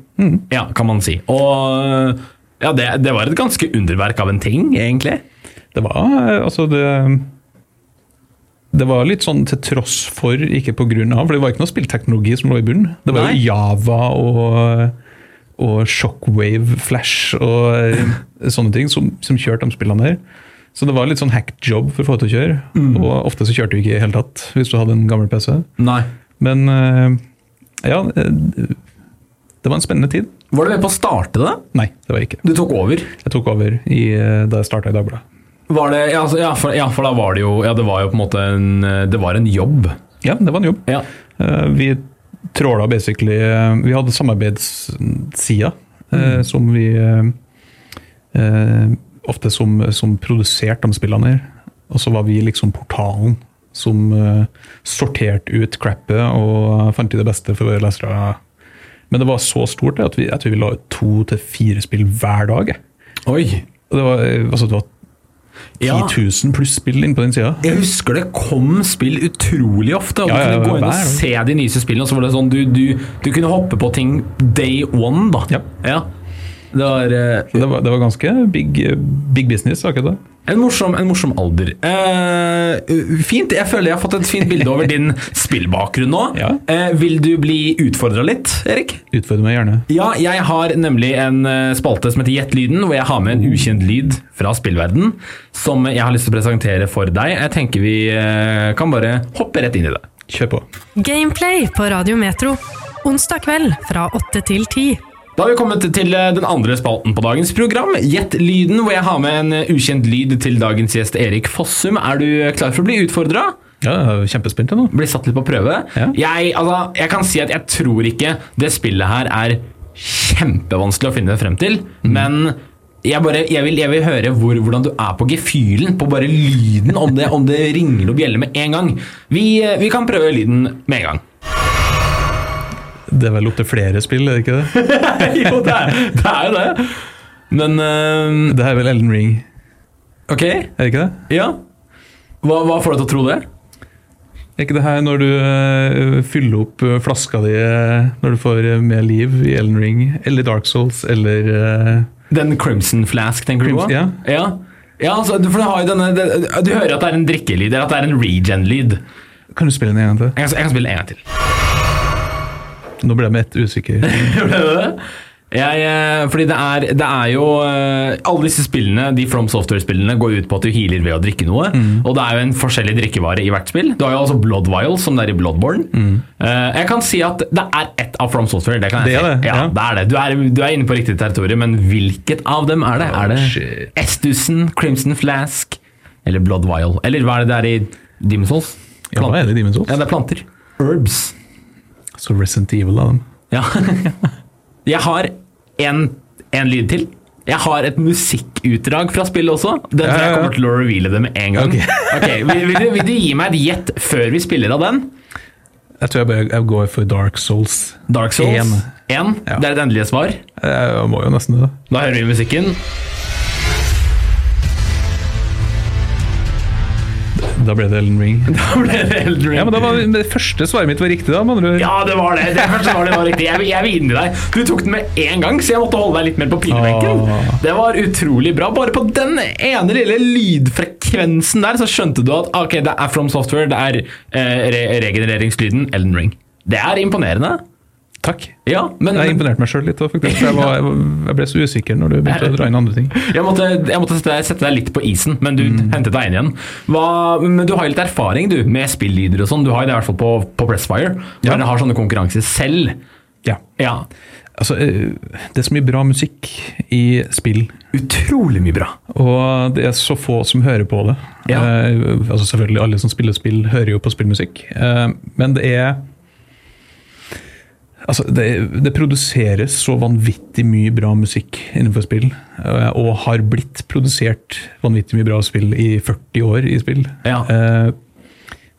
S2: ja, kan man si. Og ja, det, det var et ganske underverk av en ting, egentlig.
S3: Det var eh, altså det Det var litt sånn til tross for, ikke på grunn av, for det var ikke noe spillteknologi som lå i bunnen. Det var
S2: Nei.
S3: jo Java og, og Shockwave Flash og eh, sånne ting som, som kjørte de spillene der. Så det var litt sånn hacked job for å få det til å kjøre. Og ofte så kjørte du ikke i det hele tatt hvis du hadde en gammel PC.
S2: Nei.
S3: Men eh, ja, eh, det var en spennende tid.
S2: Var du med på å starte det?
S3: Nei, det var jeg ikke.
S2: Du tok over?
S3: Jeg tok over i, da jeg starta i Dagbladet.
S2: Var det, ja, altså, ja, for, ja, for da var det jo Ja, det var jo på en måte en eh, Det var en jobb.
S3: Ja, det var en jobb.
S2: Ja.
S3: Eh, Vi tråla basically eh, Vi hadde samarbeidssida mm. som vi eh, eh, Ofte som, som produserte de spillene her. Og så var vi liksom portalen som eh, sorterte ut crappet og fant ut det beste for våre lesere. Men det var så stort at vi, at vi la ut to til fire spill hver dag.
S2: Oi.
S3: Det var, eh, altså, det var 10 000 pluss spill inne på den sida.
S2: Jeg husker det kom spill utrolig ofte. og
S3: Ja,
S2: Du
S3: ja,
S2: kunne gå inn og se de nyeste spillene, og så var det sånn du, du, du kunne hoppe på ting day one, da.
S3: Ja.
S2: Det var
S3: uh, det var, det var ganske big, big business, akkurat det.
S2: En, morsom, en morsom alder. Eh, fint. Jeg føler jeg har fått et fint bilde over din spillbakgrunn nå.
S3: Ja.
S2: Eh, vil du bli utfordra litt, Erik?
S3: Utfordre meg gjerne.
S2: Ja, jeg har nemlig en eh, spalte som heter Gjett lyden, hvor jeg har med en ukjent lyd fra spillverden som jeg har lyst til å presentere for deg. Jeg tenker vi eh, kan bare hoppe rett inn i det.
S3: Kjør på.
S1: Gameplay på Radio Metro. Onsdag kveld fra 8 til 10.
S2: Da har vi kommet til eh, den andre spalten på dagens program, Gjett lyden, hvor jeg har med en eh, ukjent lyd til dagens gjest Erik Fossum. Er du klar for å bli utfordra?
S3: Ja, kjempespent nå.
S2: Blir satt litt på prøve?
S3: Ja.
S2: Jeg, altså, jeg kan si at jeg tror ikke det spillet her er kjempevanskelig å finne frem til, men jeg, bare, jeg, vil, jeg vil høre hvor, hvordan du er på gefühlen, på bare lyden, om det, om det ringer og bjeller med en gang. Vi, eh, vi kan prøve lyden med en gang.
S3: Det er vel opp til flere spill, er det ikke det?
S2: jo, det er, det er jo det. Men uh,
S3: Det her er vel Elden Ring,
S2: Ok,
S3: er det ikke det?
S2: ja. Hva, hva får deg til å tro det?
S3: Er ikke det her når du eh, fyller opp eh, flaska di eh, når du får eh, mer liv i Elden Ring, eller Dark Souls, eller eh,
S2: Den Crimson Flask, tenker du på?
S3: Ja.
S2: ja. Ja, altså, for det har jo denne, det, Du hører at det er en drikkelyd, eller at det er en regen-lyd.
S3: Kan du spille den en gang til?
S2: Jeg, kan- jeg kan spille en gang til.
S3: Nå ble jeg med ett usikker.
S2: Ble det det? Jeg, eh, fordi det er, det er jo eh, Alle disse spillene, de From Software-spillene går ut på at du healer ved å drikke noe. Og det er jo en forskjellig drikkevare i hvert spill. Du har jo altså Blood Vials, som det er i Bloodborne. Mm. Jeg kan si at det er ett av From Software. Det, kan jeg
S3: Det er det,
S2: Ja,
S3: ja.
S2: det er det. Du er, du er inne på riktig territorium, men hvilket av dem er det? er det. Estusen, Crimson Flask eller Blood Vial? Eller hva er det det er i Demon's Souls?
S3: Ja, hva er det Demon's Souls?
S2: Ja, det er planter. Herbs.
S3: Så Resident Evil av dem.
S2: Ja. Jeg har en, en lyd til. Jeg har et musikkutdrag fra spillet også. Den tror jeg kommer til å reveale det med en gang.
S3: Ok.
S2: okay vil, vil, du, vil du gi meg et gjett før vi spiller av den?
S3: Jeg tror jeg bare jeg går for Dark Souls.
S2: Dark Souls?
S3: En.
S2: En.
S3: Ja.
S2: Det er et endelig svar.
S3: Jeg må jo nesten det.
S2: Da hører vi musikken.
S3: Da ble det Elden Ring.
S2: Da ble det Elden Ring.
S3: Ja, men var Det første svaret mitt var riktig, da. Mener du?
S2: Ja, det var det. Det første svaret var riktig. Jeg, jeg vil inngi deg. Du tok den med en gang, så jeg måtte holde deg litt mer på pinebenken.
S3: Ah.
S2: Det var utrolig bra. Bare på den ene lille lydfrekvensen der, så skjønte du at ok, det er From Software, det er eh, re regenereringslyden Elden Ring. Det er imponerende.
S3: Takk.
S2: Ja, men,
S3: Jeg imponerte meg sjøl litt. faktisk. Jeg, var, jeg ble så usikker når du begynte å dra inn andre ting.
S2: jeg måtte, jeg måtte sette, deg, sette deg litt på isen, men du
S3: Mm.
S2: hentet deg inn igjen. Hva, men du har litt erfaring du, med spillyder og sånn. Du har det i hvert fall på, på Pressfire. Når
S3: Ja.
S2: dere har sånne konkurranser selv.
S3: Ja.
S2: Ja,
S3: Altså, eh, det er så mye bra musikk i spill.
S2: utrolig mye bra.
S3: Og det er så få som hører på det.
S2: Ja.
S3: Eh, altså Selvfølgelig, alle som spiller spill, hører jo på spillmusikk. Eh, men det er Altså, det, det produseres så vanvittig mye bra musikk innenfor spill, eh, og har blitt produsert vanvittig mye bra spill i 40 år i spill.
S2: Ja.
S3: Eh,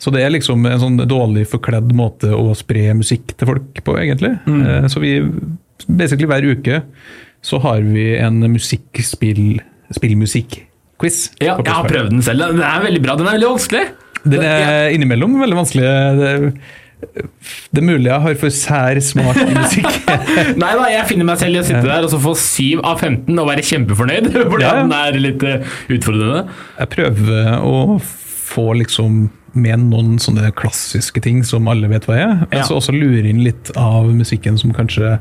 S3: så det er liksom en sånn dårlig forkledd måte å spre musikk til folk på, egentlig.
S2: Mm.
S3: Eh, så vi, basically hver uke så har vi en musikkspill, spillmusikk-quiz.
S2: Ja, jeg har prøvd den selv. Den er veldig bra. Den er veldig vanskelig.
S3: Den er innimellom veldig vanskelig. Det, er mulig jeg har for sær smak i musikk.
S2: Nei da, jeg finner meg selv i å sitte der og så få 7 av 15 og være kjempefornøyd. Fordi
S3: Ja, ja.
S2: den er litt eh, utfordrende.
S3: Jeg prøver å få liksom med noen sånne klassiske ting som alle vet hva er, men
S2: Ja.
S3: så også lure inn litt av musikken som kanskje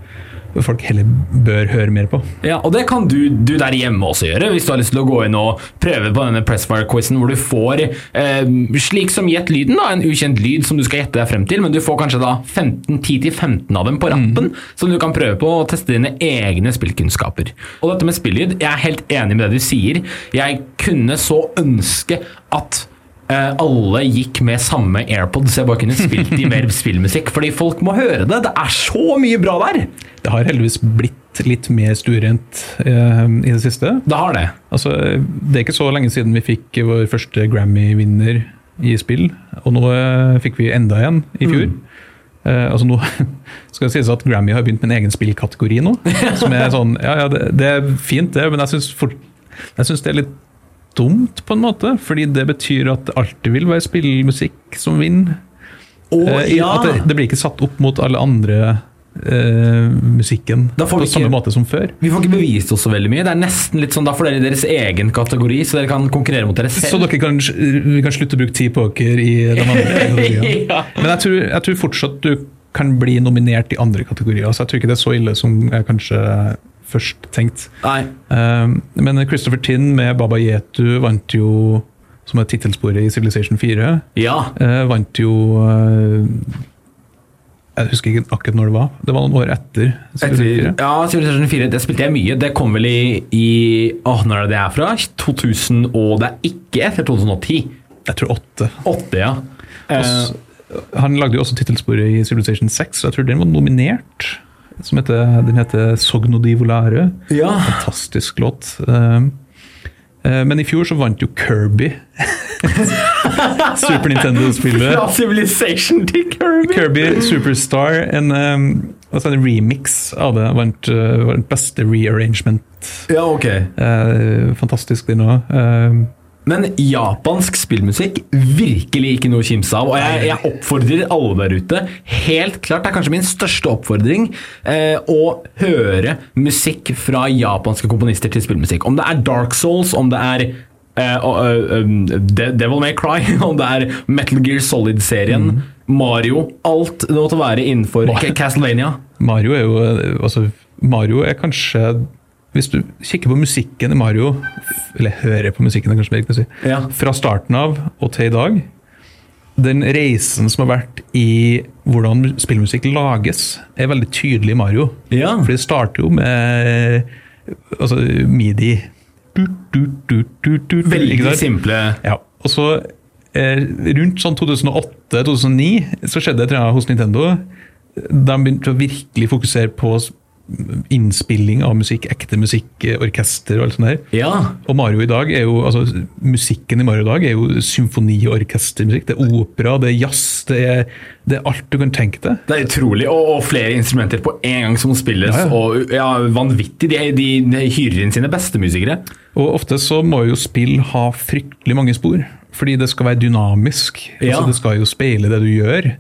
S3: folk heller bør høre mer på.
S2: Ja, og det kan du, du der hjemme også gjøre, hvis du har lyst til å gå inn og prøve på denne Pressfire-quizen, hvor du får, eh, slik som gjett lyden, da, en ukjent lyd som du skal gjette deg frem til, men du får kanskje da 15, 10-15 av dem på rappen, som du kan prøve på og teste dine egne spillkunnskaper. Og dette med spillyd, jeg er helt enig med det du sier. Jeg kunne så ønske at alle gikk med samme AirPods, så jeg bare kunne spilt i mer spillmusikk, fordi folk må høre det. Det er så mye bra der!
S3: Det har heldigvis blitt litt mer stuerent eh, i det siste.
S2: Det har det.
S3: Altså, det er ikke så lenge siden vi fikk vår første Grammy-vinner i spill, og nå eh, fikk vi enda en i fjor. Eh, altså nå skal det sies at Grammy har begynt med en egen spillkategori nå. Som er sånn, ja, ja, det, det er fint det, men jeg syns det er litt dumt på en måte. Fordi det betyr at det alltid vil være spillmusikk som vinner. Oh, ja. At det, det blir ikke satt opp mot alle andre Uh, musikken på
S2: ikke-
S3: samme måte som før.
S2: Vi får ikke bevist oss så veldig mye. Det er nesten litt sånn, Da får dere deres egen kategori, så dere kan konkurrere mot dere selv.
S3: Så dere kan, vi kan slutte å bruke tid på dere i de andre kategoriene.
S2: Ja.
S3: Men jeg tror, jeg tror fortsatt du kan bli nominert i andre kategorier. Så jeg tror ikke det er så ille som jeg kanskje først tenkt.
S2: Nei.
S3: Um, men Christopher Tinn med Baba Yetu vant jo, som er tittelsporet i Civilization 4,
S2: Ja.
S3: eh, vant jo eh, Jeg husker ikke akkurat når det var. Det var noen år etter. Civilization 4.
S2: Ja, Civilization 4 det spilte jeg mye. Det kom vel i, i Åh, når er det det er fra? 2000, og det er ikke etter 2010.
S3: Jeg tror 8.
S2: 8, ja.
S3: Og
S2: Eh,
S3: Han lagde jo også tittelsporet i Civilization 6, så jeg tror den var nominert. Som heter, den heter Sogno di Volare.
S2: ja.
S3: Fantastisk låt. Um, eh, Men i fjor så vant jo Kirby. Super Nintendo-spillet.
S2: Fra Civilization til Kirby.
S3: Kirby Superstar, en, altså en remix av det, vant vant den beste rearrangement.
S2: Ja, ok.
S3: Eh, fantastisk, den òg.
S2: Men japansk spillmusikk virkelig ikke noe å kimse av. Og jeg, jeg oppfordrer alle der ute, helt klart, det er kanskje min største oppfordring, eh, å høre musikk fra japanske komponister til spillmusikk. Om det er Dark Souls, om det er eh, uh, um, Devil May Cry, om det er Metal Gear Solid-serien, Mario Alt det måtte være innenfor. Castlevania.
S3: Mario er jo eh, altså, Mario er kanskje Hvis du kikker på musikken i Mario, eller hører på musikken, kanskje mer si,
S2: Ja.
S3: fra starten av og til i dag Den reisen som har vært i hvordan spillmusikk lages, er veldig tydelig i Mario.
S2: Ja.
S3: For det starter jo med altså, midi. Du, du, du,
S2: Veldig simple.
S3: Ja, og så eh, rundt sånn 2008-2009 så skjedde det hos Nintendo. De begynte å virkelig fokusere på innspilling av musikk, ekte musikk, eh, orkester og alt sånt der.
S2: Ja.
S3: Og Mario i dag er jo, altså musikken i Mario i dag er jo symfoni- og orkestermusikk. Det er opera, det er jazz, det er, det er alt du kan tenke deg.
S2: Det er utrolig, og, og flere instrumenter på en gang som spilles.
S3: Ja, ja.
S2: Og ja, vanvittig. De, de, de hyrer inn sine beste musikere.
S3: Og ofte så må jo spill ha fryktelig mange spor, fordi det skal være dynamisk.
S2: Ja.
S3: Altså det skal jo speile det du gjør.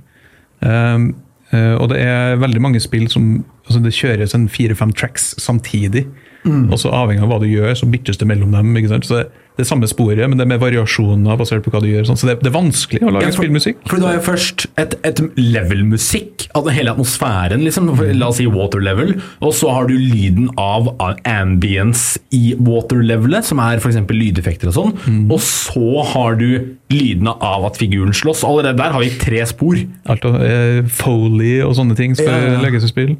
S3: Um, uh, og det er veldig mange spill som altså det kjøres en fire-fem tracks samtidig.
S2: Mm.
S3: Og så avhengig av hva du gjør, så byttes det mellom dem. ikke sant? Så det, det er samme sporet, men det er med variasjoner basert på hva du gjør. Sånn. Så det, det er vanskelig å lage
S2: Ja, for-
S3: spillmusikk.
S2: For du har jo først et, et level-musikk, altså hele atmosfæren, liksom, la oss si water level, og så har du lyden av ambience i water levelet, som er f.eks. lydeffekter og sånn,
S3: Mm.
S2: og så har du lydene av at figuren slåss. Allerede der har vi tre spor.
S3: Alt eh, Foley og sånne ting skal
S2: Ja, ja.
S3: legges i spill.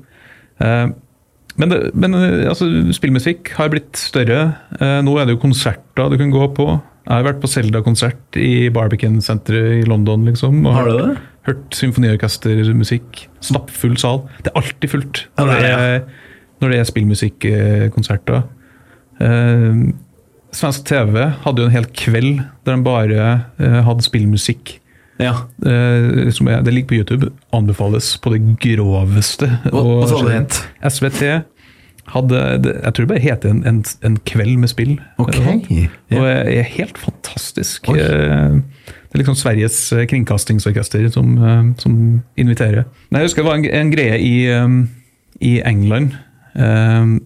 S3: Eh, men det, men eh, altså, spillmusikk har blitt større. Eh, nå er det jo konserter du kan gå på. Jeg har vært på Zelda-konsert i Barbican-senteret i London. liksom. og
S2: Har du det?
S3: hørt symfoniorkestermusikk. Stappfull sal. Det er alltid fullt når
S2: det
S3: det
S2: er
S3: er, når det er spillmusikkonserter. Eh, Svensk TV hadde jo en hel kveld der de bare hadde spillmusikk.
S2: Ja.
S3: Eh, som er, det ligger på YouTube. Anbefales på det groveste.
S2: Hva, hva sa det het?
S3: SVT hadde Jeg tror det bare het en, en, en kveld med spill.
S2: Okay.
S3: Og er, helt fantastisk.
S2: Oi.
S3: Eh, Det er liksom Sveriges eh, kringkastingsorkester som, eh, som inviterer. Nei, jeg husker det var en, en greie i, i England. eh,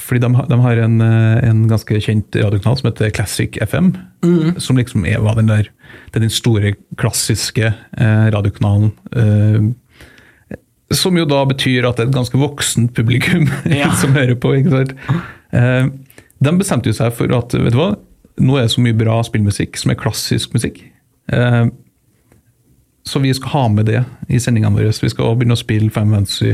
S3: fordi de, har- de har en, eh, en ganske kjent radiokanal som heter Classic FM. Som liksom er, var den der Det er den store, klassiske eh, radiokanalen. eh, som jo da betyr at det er et ganske voksent publikum
S2: Ja.
S3: som hører på. ikke sant? Eh, de bestemte jo seg for at vet du hva, nå er det så mye bra spillmusikk som er klassisk musikk. Eh, så vi skal ha med det i sendingene våre. Vi skal begynne å spille Fan Fancy.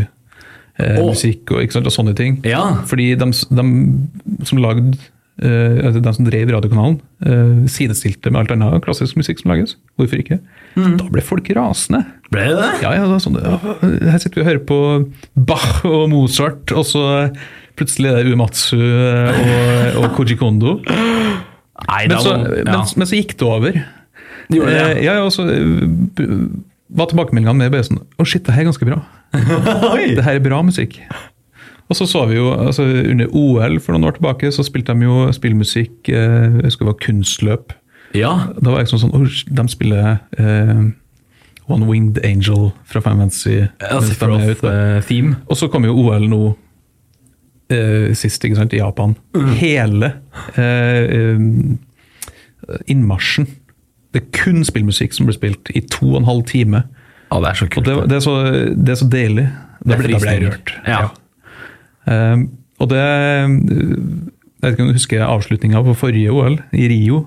S3: Eh,
S2: Å.
S3: musikk og, sant, og sånne ting.
S2: Ja.
S3: Fordi de, de som lagde eh, altså de som drev radiokanalen, eh, sidestilte med alt annet klassisk musikk som lages. Hvorfor ikke? Da ble folk rasende.
S2: Ble det?
S3: Ja, ja, det sånn, ja, Her sitter vi og hører på Bach og Mozart, og så plutselig er det Uematsu og, og Koji Kondo.
S2: Nei,
S3: Men så,
S2: må- ja.
S3: men, men så gikk det over.
S2: Det
S3: Eh, ja, ja, og så eh, var tilbakemeldingene med bare sånn Å, shit, det her er ganske bra. Det her er bra musikk. Og så så vi jo, altså Under OL for noen år tilbake så spilte de jo spillmusikk eh, Jeg det var kunstløp.
S2: Ja.
S3: Da var jeg sånn sånn, «Oi, De spiller eh, One Winged Angel fra Fan Fantasy.
S2: ja
S3: mens de
S2: Sephiroth
S3: ute.
S2: eh, theme.
S3: Og så kom jo OL nå eh, sist, ikke sant, i Japan.
S2: Mm.
S3: Hele eh, eh, innmarsjen. Det er kun spillmusikk som blir spilt i to og en halv time.
S2: Ja, det er så
S3: Og
S2: kult.
S3: det, det, er, så, det er så deilig. Da da jeg rørt.
S2: Ja.
S3: Um, og det Jeg vet ikke om du husker avslutninga på forrige OL, i Rio.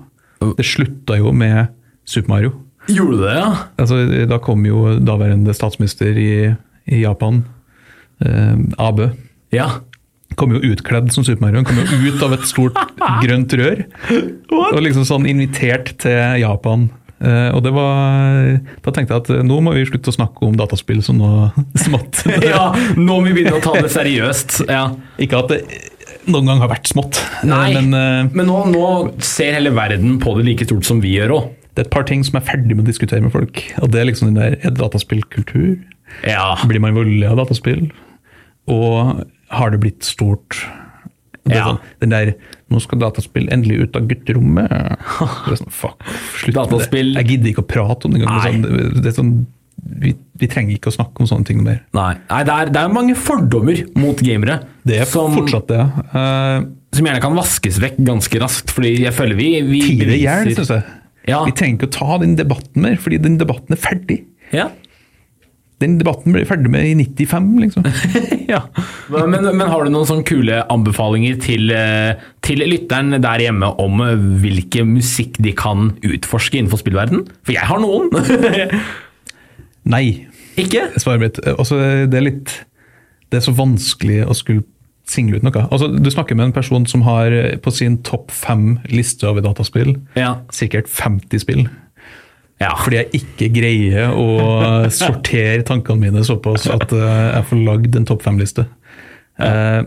S3: Det slutta jo med Super Mario.
S2: Gjorde det, ja?
S3: Altså, da kom jo daværende statsminister i, i Japan, um, Abe,
S2: Ja.
S3: Kom jo utkledd som Super Mario. Han kom jo ut av et stort grønt rør. Og liksom sånn invitert til Japan. Uh, og det var Da tenkte jeg at eh, nå må vi slutte å snakke om dataspill som noe smått.
S2: ja, nå må vi begynne å ta det seriøst. Ja.
S3: Ikke at det noen gang har vært smått,
S2: Nei,
S3: men uh,
S2: men nå, nå ser hele verden på det like stort som vi gjør òg.
S3: det er et par ting som er ferdig med å diskutere med folk. Og det er liksom den der Er dataspillkultur?
S2: Ja.
S3: Blir man voldelig av dataspill? Og har det blitt stort? Det
S2: Ja.
S3: sånn, den der Nå skal dataspill endelig ut av gutterommet. Det er sånn, fuck, slutt med
S2: Dataspill-
S3: det. Jeg gidder ikke å prate om det engang. Sånn, det er sånn, vi, vi trenger ikke å snakke om sånne ting mer.
S2: Nei, Nei det, er, det er mange fordommer mot gamere.
S3: Det er
S2: som,
S3: fortsatt det. Uh,
S2: som gjerne kan vaskes vekk ganske raskt. Fordi jeg føler vi, vi
S3: Tide i hjel, syns jeg.
S2: Ja.
S3: Vi trenger ikke å ta den debatten mer, fordi den debatten er ferdig.
S2: Ja.
S3: Den debatten ble ferdig med i 95, liksom.
S2: ja. Men, men har du noen sånne kule anbefalinger til, eh, til lytteren der hjemme om eh, hvilke musikk de kan utforske innenfor spillverden? For jeg har noen.
S3: Nei.
S2: Ikke?
S3: Svaret mitt. Altså, det er litt Det er så vanskelig å skulle single ut noe. Altså, du snakker med en person som har eh, på sin topp fem liste over dataspill
S2: Ja.
S3: sikkert 50 spill.
S2: Ja.
S3: Fordi jeg ikke greier å sortere tankene mine såpass at eh, jeg får lagd en topp fem-liste. Eh,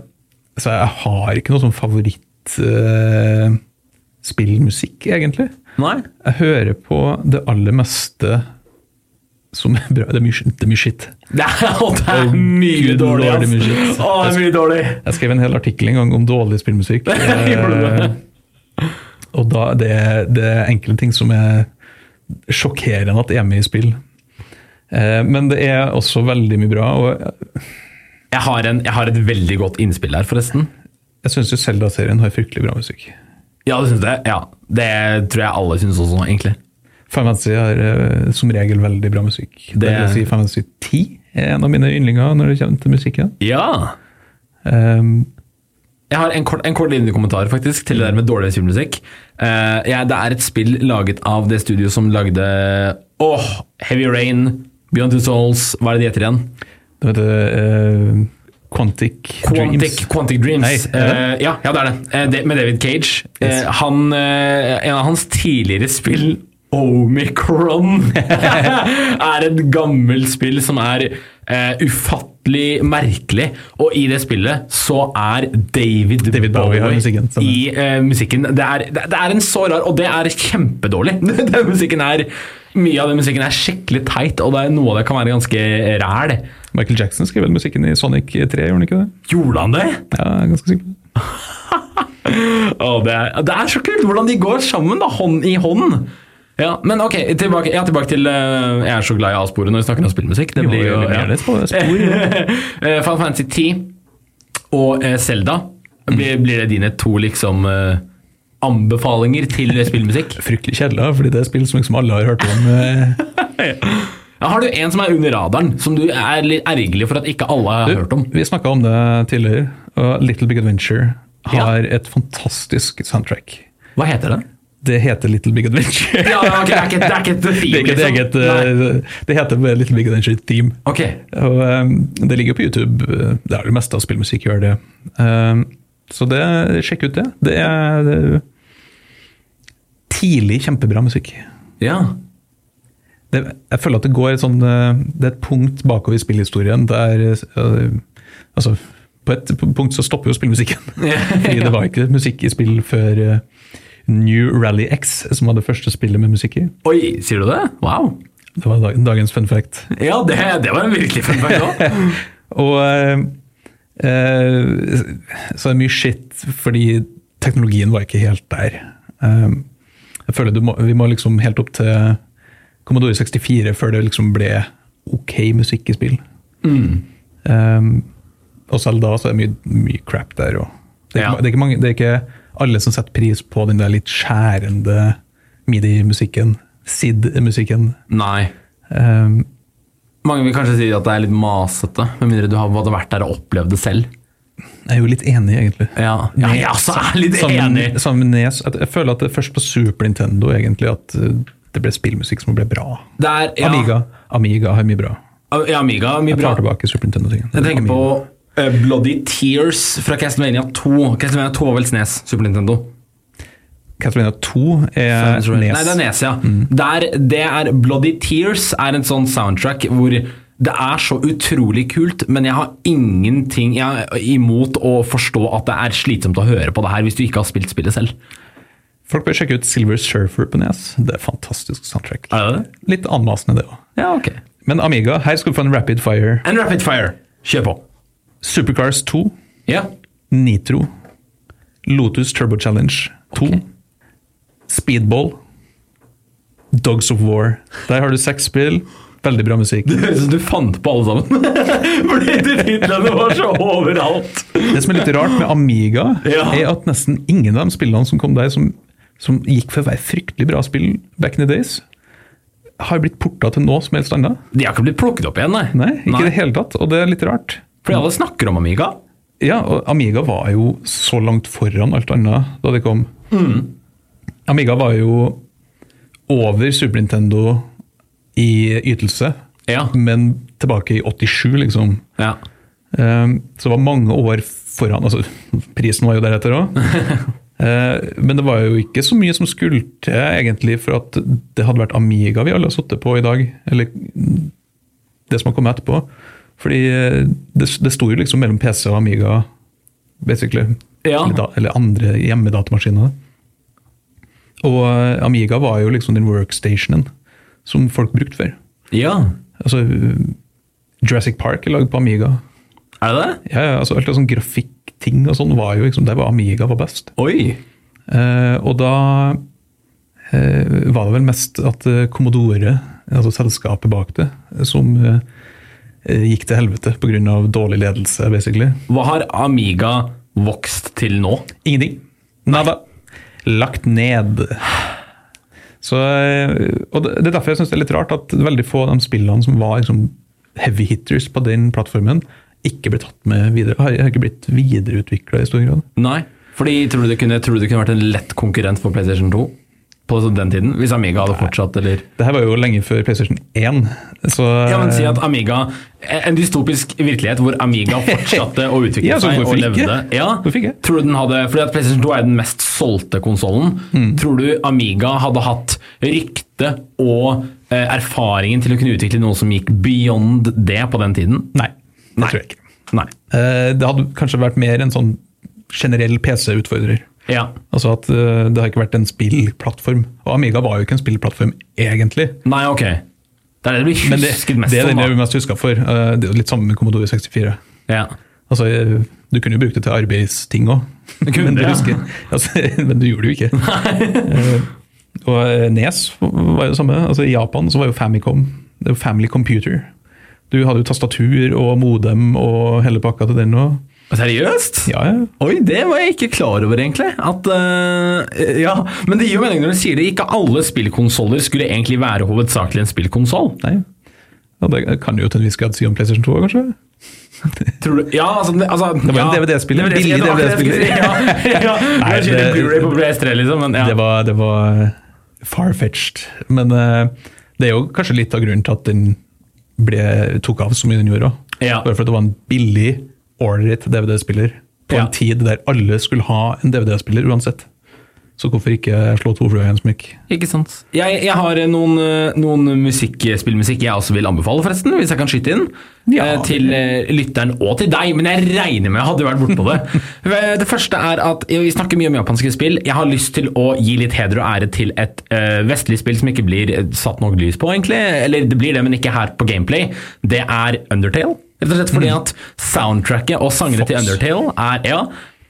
S3: så jeg har ikke noe sånn favorittspillmusikk, egentlig.
S2: Nei?
S3: Jeg hører på det aller meste som er bra. Det er mye, det er mye shit.
S2: Det er, det er mye dårlig.
S3: ass! mye shit.
S2: Å, det er mye dårlig.
S3: Jeg skrev en hel artikkel en gang om dårlig spillmusikk. Eh, Og da, det, det er enkle ting som er sjokkerende at det er med i spill. Eh, Men det er også veldig mye bra. og
S2: Jeg har, en, jeg har et veldig godt innspill her, forresten.
S3: Jeg syns jo Zelda-serien har fryktelig bra musikk.
S2: Ja, det syns det? Ja. Det tror jeg alle syns også, egentlig.
S3: Final Fantasy har eh, som regel veldig bra musikk. Det,
S2: Det-
S3: vil si Final Fantasy 10 er en av mine yndlinger når det kommer til musikken.
S2: Ja.
S3: Um,
S2: Jeg har en kort, en kort liten kommentar faktisk til det der med dårlig spillmusikk. Uh, ja, det er et spill laget av det studio som lagde Åh, Heavy Rain, Beyond Two Souls, hva er det de heter igjen?
S3: det heter uh, Quantic,
S2: Quantic
S3: Dreams.
S2: Quantic Dreams.
S3: Nei?
S2: Eh, ja, ja, det er det. Uh, det. Med David Cage.
S3: Yes.
S2: Eh, han, eh, en av hans tidligere spill Omicron er et gammelt spill som er eh, ufattelig merkelig. Og i det spillet så er David,
S3: David Bowie Bowie musikken,
S2: i uh, musikken. Det er, det, det er en så rar, og det er kjempedårlig. den musikken er, mye av den musikken er skikkelig teit, og det er noe av det kan være ganske ræl.
S3: Michael Jackson skrev vel musikken i Sonic 3, gjorde han ikke det?
S2: Gjorde han det?
S3: Ja, ganske sikker oh, det.
S2: Det, er, det er så kult hvordan de går sammen, da, hånd i hånd. Ja, men ok, tilbake, ja, tilbake til uh, Jeg er så glad i A-sporet når vi snakker om spillmusikk. Det blir jo
S3: vil spor,
S2: Eh, Final Fantasy 10 og Selda. Zelda. Blir, blir det dine to liksom uh, anbefalinger til spillmusikk?
S3: Fryktelig kjedelig, fordi det er spill som liksom alle har hørt om. eh.
S2: Ja, har du en som er under radaren, som du er litt ergerlig for at ikke alle har hørt om?
S3: Vi snakka om det tidligere, og Little Big Adventure
S2: Ja.
S3: har et fantastisk soundtrack.
S2: Hva heter den?
S3: Det heter Little Big Adventure.
S2: Ja, okay, det er ikke, det er ikke et theme,
S3: Det, er
S2: liksom.
S3: eget, eh, det heter bare Little Big Adventure Theme.
S2: Ok,
S3: Og um, Det ligger på YouTube. Det er det meste av spillmusikk gjør det. Um, Så det, sjekk ut det. Det er eh, tidlig kjempebra musikk.
S2: ja.
S3: Det, jeg føler at det går et sånn Det er et punkt bakover i spillhistorien der Altså, på et punkt så stopper jo spillmusikken. Fordi det var ikke musikk i spill før New Rally X, som var det første spillet med musikk i.
S2: Oi, sier du det? Wow.
S3: Det var dag- dagens fun fact.
S2: Ja, det, det var en virkelig fun fact òg.
S3: Og eh, eh, så er det mye shit fordi teknologien var ikke helt der. Eh, jeg føler du må, vi må liksom helt opp til Commodore 64 før det liksom ble ok musikk i spill. Eh, og selv da så er det mye, mye crap der. Og det, er
S2: Ja.
S3: det, er mange, det er ikke alle som setter pris på den der litt skjærende midi-musikken. SID-musikken.
S2: Nei.
S3: Um,
S2: Mange vil kanskje si at det er litt masete, med mindre du har vært der og opplevd det selv.
S3: jeg er jo litt enig, egentlig.
S2: Ja, ja jeg også er litt
S3: sammen,
S2: enig.
S3: Sammen Nes, jeg føler at det er først på Super Nintendo egentlig at uh, det ble spillmusikk som ble bra.
S2: Det er, ja,
S3: Amiga Amiga har mye bra.
S2: Ja, Amiga. har
S3: Mye
S2: bra.
S3: Jeg tar tilbake Super Nintendo-tingen.
S2: Jeg tenker på eh, Bloody Tears fra Castlevania 2. Castlevania 2 var vel SNES, Super Nintendo.
S3: Castlevania 2 er Nes.
S2: Nei, det er Nes, ja. Der, det er Bloody Tears er en sånn soundtrack hvor det er så utrolig kult, men jeg har ingenting jeg imot å forstå at det er slitsomt å høre på det her hvis du ikke har spilt spillet selv.
S3: Folk bør sjekke ut Silver Surfer på Nes. Det er fantastisk soundtrack.
S2: Er det?
S3: Litt anmasende, det òg.
S2: Ja, okay.
S3: Men Amiga, her skal du få en Rapid Fire.
S2: En Rapid Fire. Kjør på.
S3: Supercars 2,
S2: Ja.
S3: Nitro, Lotus Turbo Challenge 2,
S2: Okay.
S3: Speedball, Dogs of War. Der har du seks spill. Veldig bra musikk.
S2: Det høres ut som du fant på alle sammen. Fordi titlene var så overalt.
S3: Det som er litt rart med Amiga,
S2: Ja.
S3: er at nesten ingen av de spillene som kom der, som, som gikk for å være fryktelig bra spill back in the days, har blitt porta til noe som helst annet.
S2: De har ikke blitt plukket opp igjen, nei.
S3: Nei, ikke i det hele tatt, og det er litt rart.
S2: Fordi alle snakker om Amiga.
S3: Ja, og Amiga var jo så langt foran alt annet da det kom. Amiga var jo over Super Nintendo i ytelse,
S2: Ja.
S3: men tilbake i 87, liksom.
S2: Ja.
S3: Um, Så det var mange år foran. altså Prisen var jo deretter òg. Men det var jo ikke så mye som skulle til egentlig for at det hadde vært Amiga vi alle har sittet på i dag. Eller det som har kommet etterpå. Fordi eh, det, det sto jo liksom mellom PC og Amiga, basically.
S2: Ja.
S3: Eller, da, eller andre hjemmedatamaskiner. Og eh, Amiga var jo liksom den workstationen som folk brukte før.
S2: ja.
S3: Altså, Jurassic Park er lagd på Amiga.
S2: Er det det?
S3: Ja, ja, altså alt det sånn grafikkting og sånn var jo liksom, der var Amiga var best.
S2: Oi.
S3: Eh, og da eh, var det vel mest at eh, Commodore, altså selskapet bak det, som eh, gikk til helvete pga. dårlig ledelse, basically.
S2: Hva har Amiga vokst til nå?
S3: Ingenting. Nada. Lagt ned. Så, eh, og det er derfor jeg syns det er litt rart at veldig få av de spillene som var liksom heavy hitters på den plattformen, ikke ble tatt med videre. Har ikke blitt videreutvikla i stor grad.
S2: Nei. Fordi tror du, det kunne, tror du det kunne vært en lett konkurrent for PlayStation 2? På den tiden? Hvis Amiga hadde fortsatt, eller
S3: Det her var jo lenge før PlayStation 1. Så,
S2: Ja, men si at Amiga En dystopisk virkelighet hvor Amiga fortsatte å utvikle
S3: Ja,
S2: seg og levde. Ja? Tror du den hadde Fordi at PlayStation 2 er den mest solgte konsollen.
S3: Mm.
S2: Tror du Amiga hadde hatt rykte og eh, erfaringen til å kunne utvikle noe som gikk beyond det på den tiden?
S3: Nei, det
S2: Nei.
S3: tror jeg ikke.
S2: Nei.
S3: Eh, Det hadde kanskje vært mer en sånn generell PC-utfordrer.
S2: Ja.
S3: Altså at uh, det har ikke vært en spillplattform. Og Amiga var jo ikke en spillplattform, egentlig.
S2: Nei, ok. Det er det du blir
S3: husket det,
S2: mest
S3: det er den jeg er mest huska for. Uh, Det er jo litt samme med Commodore 64.
S2: Ja.
S3: Altså, eh, Du kunne jo brukt det til arbeidsting òg, men,
S2: ja.
S3: altså, men du gjorde det jo ikke. uh, og Nes var jo det samme. Altså, I Japan så var jo Famicom det jo Family Computer. Du hadde jo tastatur og modem og hele pakka til den òg.
S2: Seriøst?
S3: Ja, ja.
S2: Oi, det var jeg ikke klar over, egentlig. At, uh, ja, Men det gir jo mening når du sier det. Ikke alle spillkonsoller skulle egentlig være hovedsakelig en spillkonsoll.
S3: Ja, det kan du jo til en viss grad si om PlayStation 2 kanskje?
S2: Tror du? Ja, altså, det, altså
S3: Det var en DVD-spiller,
S2: DVD
S3: billig
S2: Ja, ja,
S3: Nei,
S2: det, Blu-ray på PS3, liksom. Men, ja.
S3: Det var, det var far-fetched. Men uh, det er jo kanskje litt av grunnen til at den ble, tok av så mye den gjorde. Bare for at det var en billig, ålreit DVD-spiller på
S2: Ja.
S3: en tid der alle skulle ha en DVD-spiller uansett. Så hvorfor ikke slå to fluer i en smykk?
S2: Ikke sant. Jeg, jeg har noen, eh, noen musikk, spillmusikk jeg også vil anbefale, forresten, hvis jeg kan skyte inn.
S3: Ja.
S2: eh, til eh, lytteren og til deg, men jeg regner med jeg hadde vært bortpå det. det første er at Vi snakker mye om japanske spill. Jeg har lyst til å gi litt heder og ære til et eh, vestlig spill som ikke blir eh, satt nok lys på, egentlig. Eller det blir det, men ikke her på Gameplay. Det er Undertale. Rett og slett fordi at soundtracket og sangene til Undertale er, ja,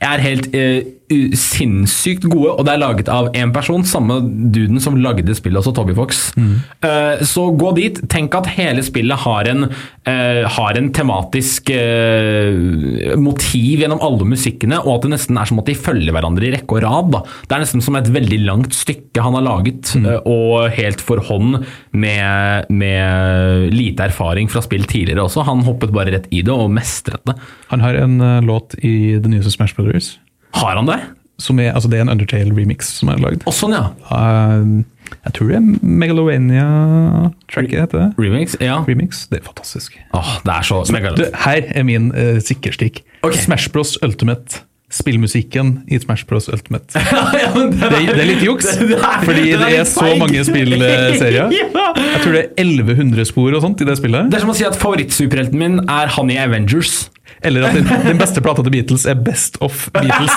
S2: er helt eh, u- sinnssykt gode, og det er laget av én person, samme duden som lagde spillet, også Toby Fox. Eh, så gå dit. Tenk at hele spillet har en, uh, har en tematisk uh, motiv gjennom alle musikkene, og at det nesten er som at de følger hverandre i rekke og rad. Da. Det er nesten som et veldig langt stykke han har laget, eh, og helt for hånd med, med lite erfaring fra spill tidligere også. Han hoppet bare rett i det og mestret det.
S3: Han har en låt i The nyeste Smash Brothers.
S2: Har han det?
S3: Som er, altså det er en Undertale-remix som er lagd.
S2: Å, sånn, ja.
S3: Uh, jeg tror det er Megalovania-tracket heter det.
S2: Remix? Ja.
S3: Remix. Det er fantastisk.
S2: Åh, det er så
S3: Du, her er min uh, sikkerstikk.
S2: Okay.
S3: Smash Bros Ultimate. Spillmusikken i Smash Bros Ultimate.
S2: ja, det, er,
S3: Det, det er litt juks,
S2: Det
S3: fordi det er så mange spillserier.
S2: ja.
S3: Jeg tror det er 1100 spor og sånt i det spillet.
S2: Det er som å si at favorittsuperhelten min er han i Avengers.
S3: Eller at den, den beste plata til Beatles er Best of Beatles.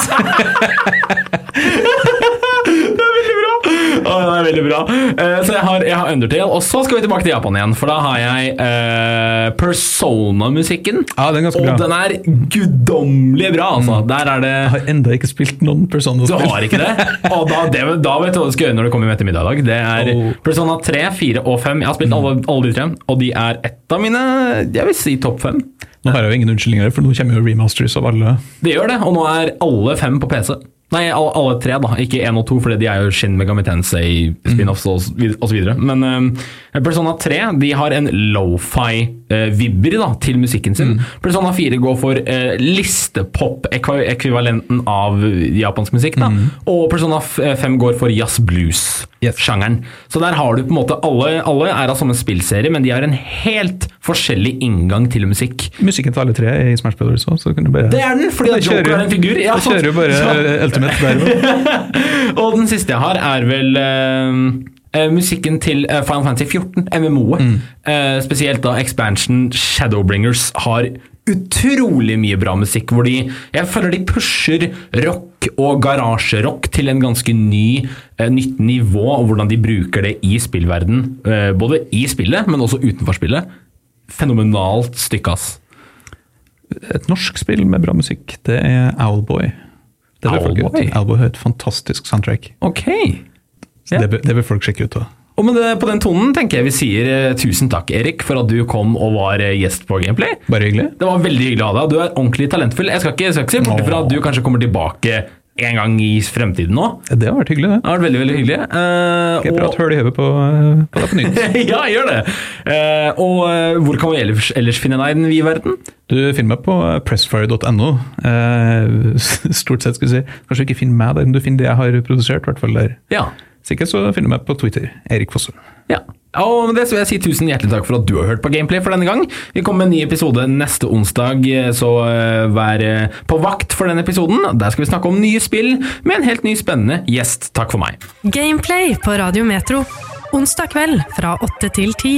S2: Bra! Det er veldig bra. Uh, så jeg har, jeg har Undertale, og så skal vi tilbake til Japan igjen. For da har jeg uh, Persona-musikken.
S3: Ja, den er ganske
S2: og
S3: bra.
S2: den er guddommelig bra, altså. Der er det
S3: Jeg har enda ikke spilt noen Persona-spill.
S2: Du har ikke det? Og da, det, da vet du hva du skal gjøre når du kommer hjem etter middag i dag. Det er
S3: Oh.
S2: Persona 3, 4 og 5. Jeg har spilt alle, alle de tre, og de er ett av mine jeg vil si topp fem.
S3: Nå har jeg jo ingen unnskyldninger, for nå kommer jo remasters av alle.
S2: Det gjør det, og nå er alle fem på PC. Nei, alle, alle tre, da. Ikke én og to, for de er jo Shin Megami Tensei, spin-offs så videre. Men um, Persona 3 de har en lofi-vibber da, til musikken sin. Persona 4 går for uh, listepop-ekvivalenten av japansk musikk. Da. Og Persona f- 5 går for jazz-blues-sjangeren. Så der har du på en måte alle, alle er av samme spillserie, men de har en helt forskjellig inngang til musikk.
S3: Musikken til alle tre er i Smash Brothers òg, så kan du bare
S2: Det er den, fordi
S3: kjører
S2: Joker er en figur. Ja,
S3: kjører jo bare Ultimate der òg.
S2: Og den siste jeg har, er vel eh, eh, musikken til eh, Final Fantasy 14, MMO-et.
S3: Mm.
S2: Eh, spesielt da expansion Shadowbringers har utrolig mye bra musikk, hvor de Jeg føler de pusher rock og garasjerock til en ganske ny, eh, nytt nivå, og hvordan de bruker det i spillverden. Eh, både i spillet, men også utenfor spillet. Fenomenalt stykke, ass.
S3: Et norsk spill med bra musikk, det er Owlboy. Det
S2: Owlboy?
S3: Owlboy har et fantastisk soundtrack.
S2: Ok.
S3: Så
S2: Ja.
S3: det, bør- det vil folk sjekke ut. Også.
S2: Og med det, på den tonen tenker jeg vi sier eh, tusen takk, Erik, for at du kom og var eh, gjest på Gameplay.
S3: Bare hyggelig.
S2: Det var veldig hyggelig å ha deg. Du er ordentlig talentfull. Jeg skal ikke, jeg skal ikke se bort fra at du kanskje kommer tilbake en gang i fremtiden nå.
S3: Det har vært hyggelig, det.
S2: Det har vært veldig, veldig hyggelig. Uh,
S3: Skal jeg
S2: og-
S3: prate høl i hodet på, på deg på nytt.
S2: ja, gjør det! Uh, og uh, hvor kan vi ellers, ellers finne deg i den vide verden?
S3: Du finner meg på pressfire.no. Uh, stort sett, skulle jeg si. Kanskje ikke finner meg der, men du finner det jeg har produsert, i hvert fall der.
S2: Ja.
S3: Hvis ikke, så finner du meg på Twitter. Erik Fossum.
S2: Ja. Og med det så vil jeg si tusen hjertelig takk for at du har hørt på Gameplay for denne gang. Vi kommer med en ny episode neste onsdag, så eh, vær eh, på vakt for den episoden. Der skal vi snakke om nye spill med en helt ny spennende gjest. Takk for meg.
S1: Gameplay på Radio Metro. Onsdag kveld fra åtte til ti.